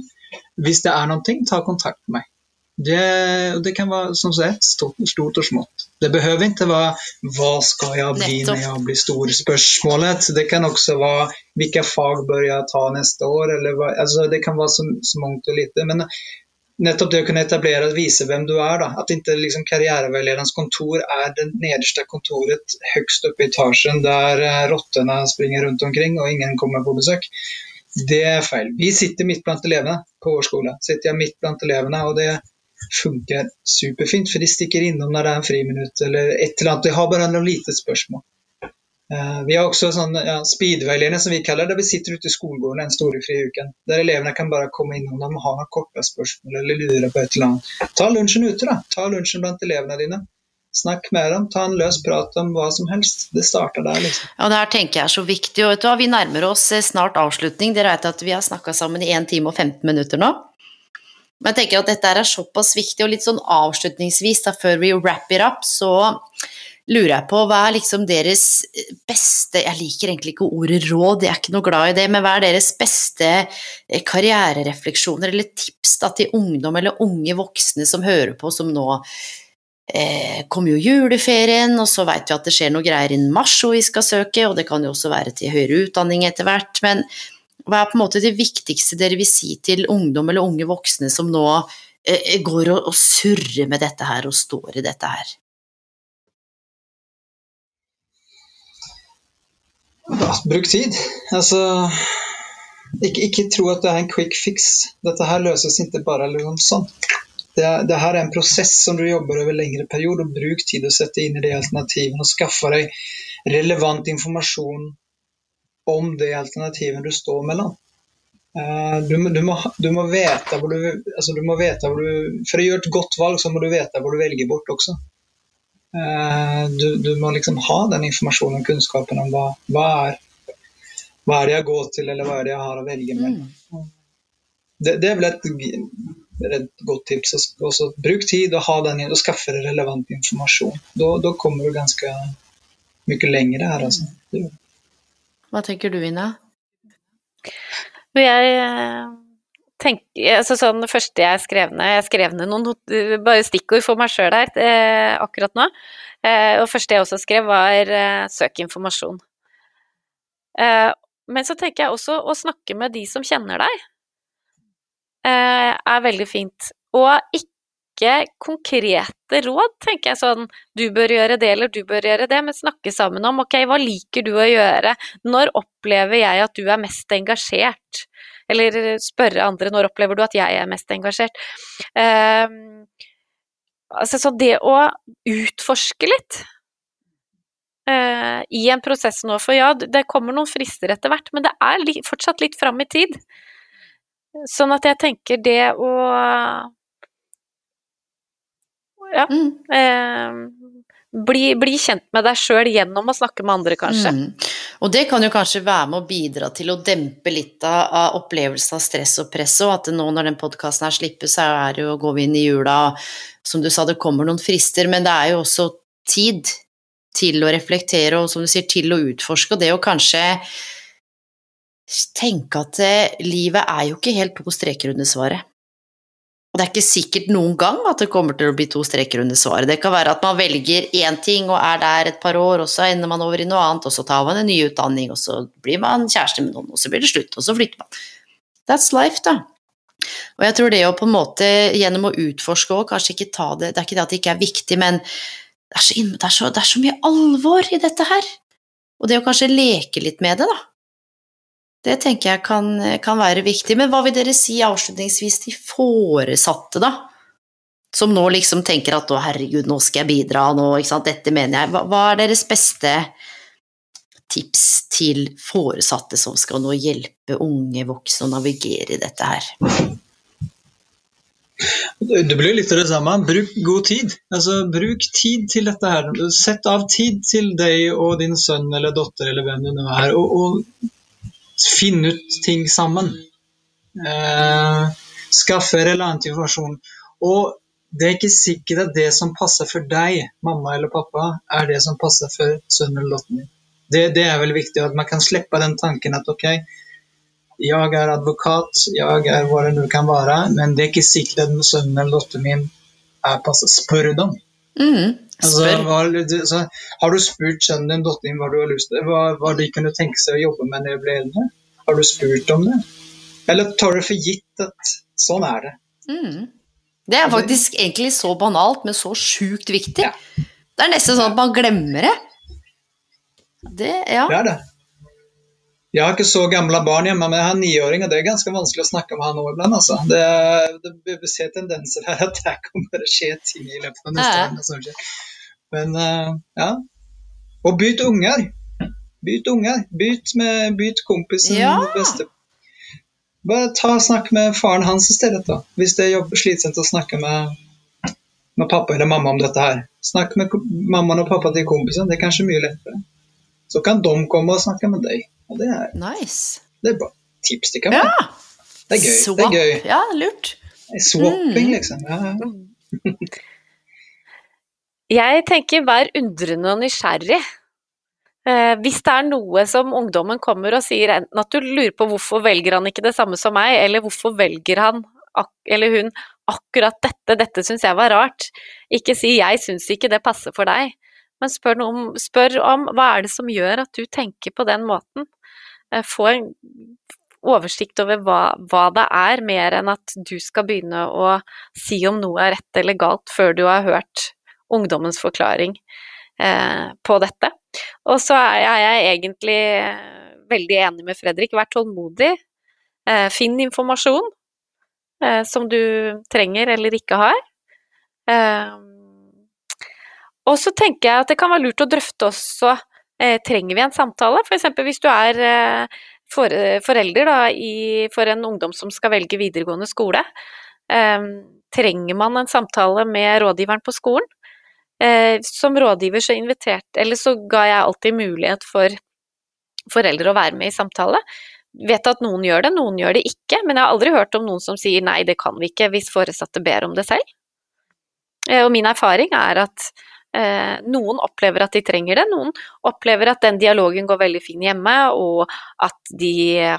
Hvis det er noe, ta kontakt med meg. Det, det, kan være som sagt stort, stort og smått. Det behøver ikke være 'hva skal jeg bli Nettopp. når jeg blir stor?' spørsmålet. Det kan også være 'hvilke fag bør jeg ta neste år?' Eller, altså, det kan være så, så mangt og lite. Men nettopp det å kunne etablere og vise hvem du er. Da. At ikke liksom, karriereveilederens kontor er det nederste kontoret høgst oppe i etasjen der uh, rottene springer rundt omkring og ingen kommer på besøk. Det er feil. Vi sitter midt blant elevene på vår skole. Sitter jeg midt blant elevene, og det funker superfint, for de stikker innom når det er en friminutt eller et eller annet. De har bare noen lite spørsmål. Uh, vi har også sånn ja, speedveilederne som vi kaller det, der vi sitter ute i skolegården den store friuken. Der elevene kan bare komme innom når de har noen korte spørsmål eller lurer på et eller annet. Ta lunsjen ute, da. Ta lunsjen blant elevene dine. Snakk med dem, ta en løs prat om hva som helst. Det starter der, liksom. Ja, det her tenker jeg er så viktig. Og vet du hva, vi nærmer oss eh, snart avslutning. Dere vet at vi har snakka sammen i 1 time og 15 minutter nå. Men jeg tenker at dette er såpass viktig, og litt sånn avslutningsvis, da, før vi wrap it up, så lurer jeg på hva er liksom deres beste Jeg liker egentlig ikke ordet råd, jeg er ikke noe glad i det, men hva er deres beste eh, karriererefleksjoner eller tips da, til ungdom eller unge voksne som hører på, som nå eh, kommer jo juleferien, og så vet vi at det skjer noe greier innen mars hvor vi skal søke, og det kan jo også være til høyere utdanning etter hvert, men hva er på en måte det viktigste dere vil si til ungdom eller unge voksne som nå eh, går og, og surrer med dette her og står i dette her? Bruk tid. Altså ikke, ikke, tro at det er en quick fix. Dette her løses ikke bare liksom sånn. Det, det, her er en prosess som du jobber over lengre periode. og Bruk tid å sette inn i de alternativene og skaffe deg relevant informasjon om det alternativet du står mellom. Uh, du, du, må, du, må, vite hvor altså hvor du For å gjøre et godt valg, så må du vite hvor du velger bort også. Uh, du, du, må liksom ha den informasjonen og kunnskapen om hva, hva, er, hva er det jeg går til, eller hva er det jeg har å velge mellom. Mm. Det, det, er vel et, et godt tips. Også, bruk tid og, ha den, og skaffe relevant informasjon. Da, da kommer du ganske mye lenger her. Altså. Hva tenker du, Ina? Jeg tenker altså sånn, Det første jeg skrev ned Jeg skrev ned noen bare stikkord for meg sjøl her eh, akkurat nå. Eh, og første jeg også skrev, var eh, søk informasjon. Eh, men så tenker jeg også å snakke med de som kjenner deg, eh, er veldig fint. Og ikke ikke konkrete råd, tenker jeg sånn du bør gjøre det eller du bør gjøre det, men snakke sammen om ok, hva liker du å gjøre, når opplever jeg at du er mest engasjert, eller spørre andre når opplever du at jeg er mest engasjert. Uh, altså så det å utforske litt uh, i en prosess nå, for ja, det kommer noen frister etter hvert, men det er li fortsatt litt fram i tid. Sånn at jeg tenker det å ja. Mm. Eh, bli, bli, kjent med deg sjøl gjennom å snakke med andre, kanskje. Mm. Og det kan jo kanskje være med å bidra til å dempe litt av, opplevelsen av stress og press og at nå når den podkasten her slippes, så er det jo, går vi inn i jula, som du sa, det kommer noen frister, men det er jo også tid til å reflektere og som du sier, til å utforske, og det å kanskje tenke at eh, livet er jo ikke helt to streker under svaret. Og det er ikke sikkert noen gang at det kommer til å bli to streker under svaret. Det kan være at man velger én ting og er der et par år, og så ender man over i noe annet, og så tar man en ny utdanning, og så blir man kjæreste med noen, og så blir det slutt, og så flytter man. That's life, da. Og jeg tror det å på en måte gjennom å utforske og kanskje ikke ta det Det er ikke det at det ikke er viktig, men det er så, det er så, det er så mye alvor i dette her. Og det å kanskje leke litt med det, da. Det tenker jeg kan, kan, være viktig. Men hva vil dere si avslutningsvis til foresatte, da? som nå liksom tenker at å herregud, nå skal jeg bidra, nå, ikke sant, dette mener jeg. Hva, hva er deres beste tips til foresatte som skal nå hjelpe unge voksne å navigere i dette her? Det blir litt av det samme. Bruk god tid. Altså, bruk tid til dette her. Sett av tid til deg og din sønn eller datter eller hvem du nå er, og, og finn ut ting sammen. Eh, skaffe relevant informasjon. Og det er ikke sikkert at det som passer for deg, mamma eller pappa, er det som passer for sønnen eller datteren din. Det, det, er veldig viktig at man kan slippe den tanken at ok, jeg er advokat, jeg er hva det nå kan være, men det er ikke sikkert at sønnen eller datteren min er passet. Spør dem. Mm, altså, hva, så, har du spurt sønnen din datteren din hva du har lyst til, hva, hva de kunne tenke seg å jobbe med når de blir eldre? Har du spurt om det? Eller tar du for gitt at sånn er det? Mm. Det er faktisk egentlig så banalt, men så sjukt viktig. Ja. Det er nesten sånn at man glemmer det. Det, ja. det er det. Jeg har ikke så gamle barn hjemme, men jeg har niåring, og det er ganske vanskelig å snakke med han òg iblant. Altså. Det, det, vi ser tendenser her at det kommer å skje ting i løpet av neste ja. Men uh, ja. Og bytt unger. Bytt unger. Bytt, med, byt kompisen, ja. beste bare ta og snakk med faren hans i stedet, da. Hvis det er slitsomt å snakke med, med, pappa eller mamma om dette her. Snakk med mammaen og pappa til kompisen, det er kanskje mye lettere. Så kan de komme og snakke med deg. Og det er, nice. det er bare tips de kan få. Ja. Det er gøy. Swap. Det er gøy. Ja, lurt. Swapping, mm. liksom. Ja. [LAUGHS] Jeg tenker vær undrende og nysgjerrig. Eh, hvis det er noe som ungdommen kommer og sier enten at du lurer på hvorfor velger han ikke det samme som meg, eller hvorfor velger han eller hun akkurat dette, dette syns jeg var rart. Ikke si 'jeg syns ikke det passer for deg', men spør, om, spør om hva er det som gjør at du tenker på den måten. Eh, få en oversikt over hva, hva, det er, mer enn at du skal begynne å si om noe er rett eller galt før du har hørt ungdommens forklaring eh, på dette. Og så er jeg egentlig veldig enig med Fredrik. Vær tålmodig. Eh, finn informasjon eh, som du trenger eller ikke har. Og så tenker jeg at det kan være lurt å drøfte også trenger vi en samtale. F.eks. hvis du er forelder da, for en ungdom som skal velge videregående skole. trenger man en samtale med rådgiveren på skolen? Eh, som rådgiver så inviterte eller så ga jeg alltid mulighet for foreldre å være med i samtale. Vet at noen gjør det, noen gjør det ikke, men jeg har aldri hørt om noen som sier nei, det kan vi ikke, hvis foresatte ber om det selv. Eh, og min erfaring er at eh, noen opplever at de trenger det, noen opplever at den dialogen går veldig fin hjemme, og at de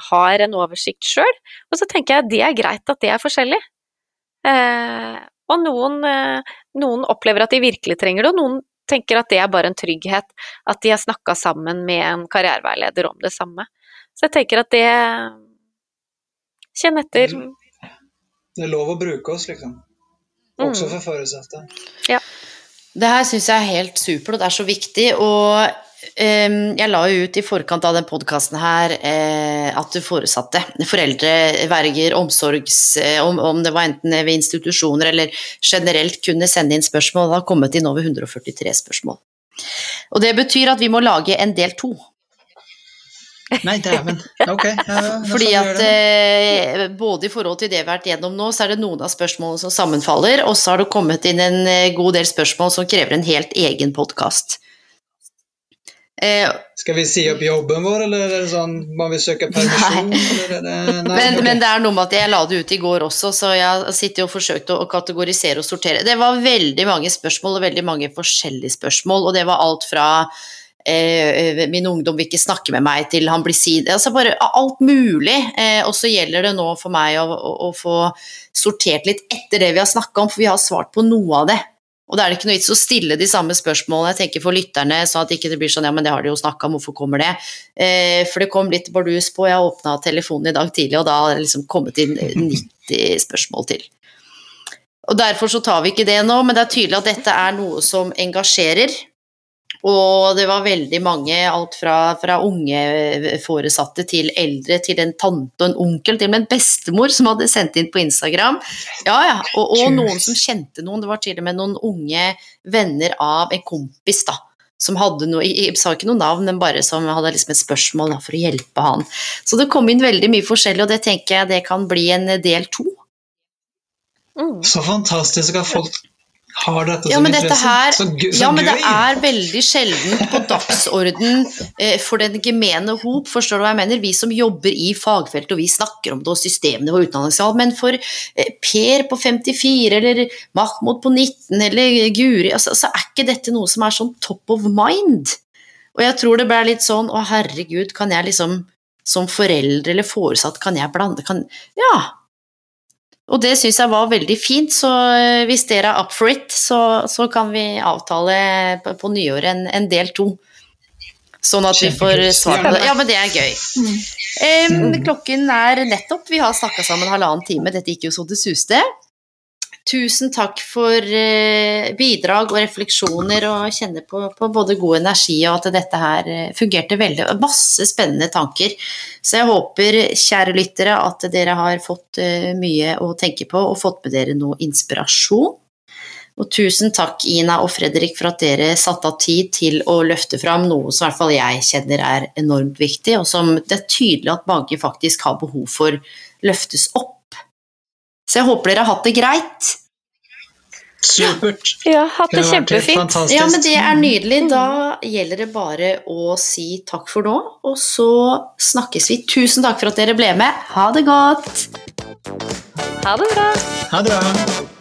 har en oversikt sjøl. Og så tenker jeg at det er greit at det er forskjellig. Og noen, eh, noen, opplever at de virkelig trenger det, og noen tenker at det er bare en trygghet at de har snakka sammen med en karriereveileder om det samme. Så jeg tenker at det Kjenn etter. Det er lov å bruke oss, liksom. Også mm. for foresatte. Ja. Det her syns jeg er helt supert, og det er så viktig. Og jeg la jo ut i forkant av den podkasten her eh, at du foresatte foreldre, verger, omsorgs... Eh, om, om, det var enten ved institusjoner eller generelt kunne sende inn spørsmål. Det har kommet inn over 143 spørsmål. Og det betyr at vi må lage en del to. Nei, dæven. Ok. Ja, Fordi at eh, både i forhold til det vi har vært gjennom nå, så er det noen av spørsmålene som sammenfaller, og så har det kommet inn en eh, god del spørsmål som krever en helt egen podkast. Eh, Skal vi si opp jobben vår, eller er det sånn man vil søke permisjon? Nei. Det, nei, [LAUGHS] men, men, det er noe med at jeg la det ut i går også, så jeg sitter og forsøkte å kategorisere og sortere. Det var veldig mange spørsmål, og veldig mange forskjellige spørsmål, og det var alt fra eh, min ungdom vil ikke snakke med meg til han blir sin Altså bare alt mulig. Eh, og så gjelder det nå for meg å, å, å få sortert litt etter det vi har snakka om, for vi har svart på noe av det. Og da er det ikke noe vits å stille de samme spørsmålene jeg tenker for lytterne, så at det ikke blir sånn ja, men det har de jo snakka om, hvorfor kommer det? Eh, for det kom litt bardus på, jeg åpna telefonen i dag tidlig, og da har det liksom kommet inn 90 spørsmål til. Og Derfor så tar vi ikke det nå, men det er tydelig at dette er noe som engasjerer. Og det var veldig mange, alt fra, fra unge foresatte til eldre, til en tante og en onkel, til og med en bestemor som hadde sendt inn på Instagram. Ja, ja. Og, og noen som kjente noen. Det var til og med noen unge venner av en kompis, da. Som hadde noe, jeg sa ikke noe navn, men bare som hadde liksom et spørsmål da, for å hjelpe han. Så det kom inn veldig mye forskjellig, og det tenker jeg det kan bli en del to. Mm. Så fantastisk at folk har dette ja, som interesse. Her, så, så ja, men det er veldig sjelden på dagsorden eh, for den gemene hop, forstår du hva jeg mener? Vi som jobber i fagfeltet, og vi snakker om det, og systemene våre utdanningssal, men for eh, Per på 54, eller Mahmoud på 19, eller Guri, altså, så er ikke dette noe som er sånn top of mind. Og jeg tror det ble litt sånn å herregud, kan jeg liksom som forelder eller foresatt, kan jeg blande kan, Ja, og det syns jeg var veldig fint, så eh, hvis dere er up for it, så, så kan vi avtale på, på nyåret en, en, del to. Sånn at vi får svar på det. Ja, men det er gøy. Mm. Um, klokken er nettopp, vi har snakka sammen halvannen time, dette gikk jo så det suste. Tusen takk for eh, bidrag og refleksjoner, og kjenne på, på, både god energi og at dette her eh, fungerte veldig. Masse spennende tanker. Så jeg håper, kjære lyttere, at dere har fått eh, mye å tenke på og fått med dere noe inspirasjon. Og tusen takk, Ina og Fredrik, for at dere satte av tid til å løfte fram noe som i hvert fall jeg kjenner er enormt viktig, og som det er tydelig at mange faktisk har behov for løftes opp. Så jeg håper dere har hatt det greit. Supert. Ja, hatt det, det kjempefint. Ja, men det er nydelig. Da gjelder det bare å si takk for nå, og så snakkes vi. Tusen takk for at dere ble med. Ha det godt. Ha det bra. Ha det bra.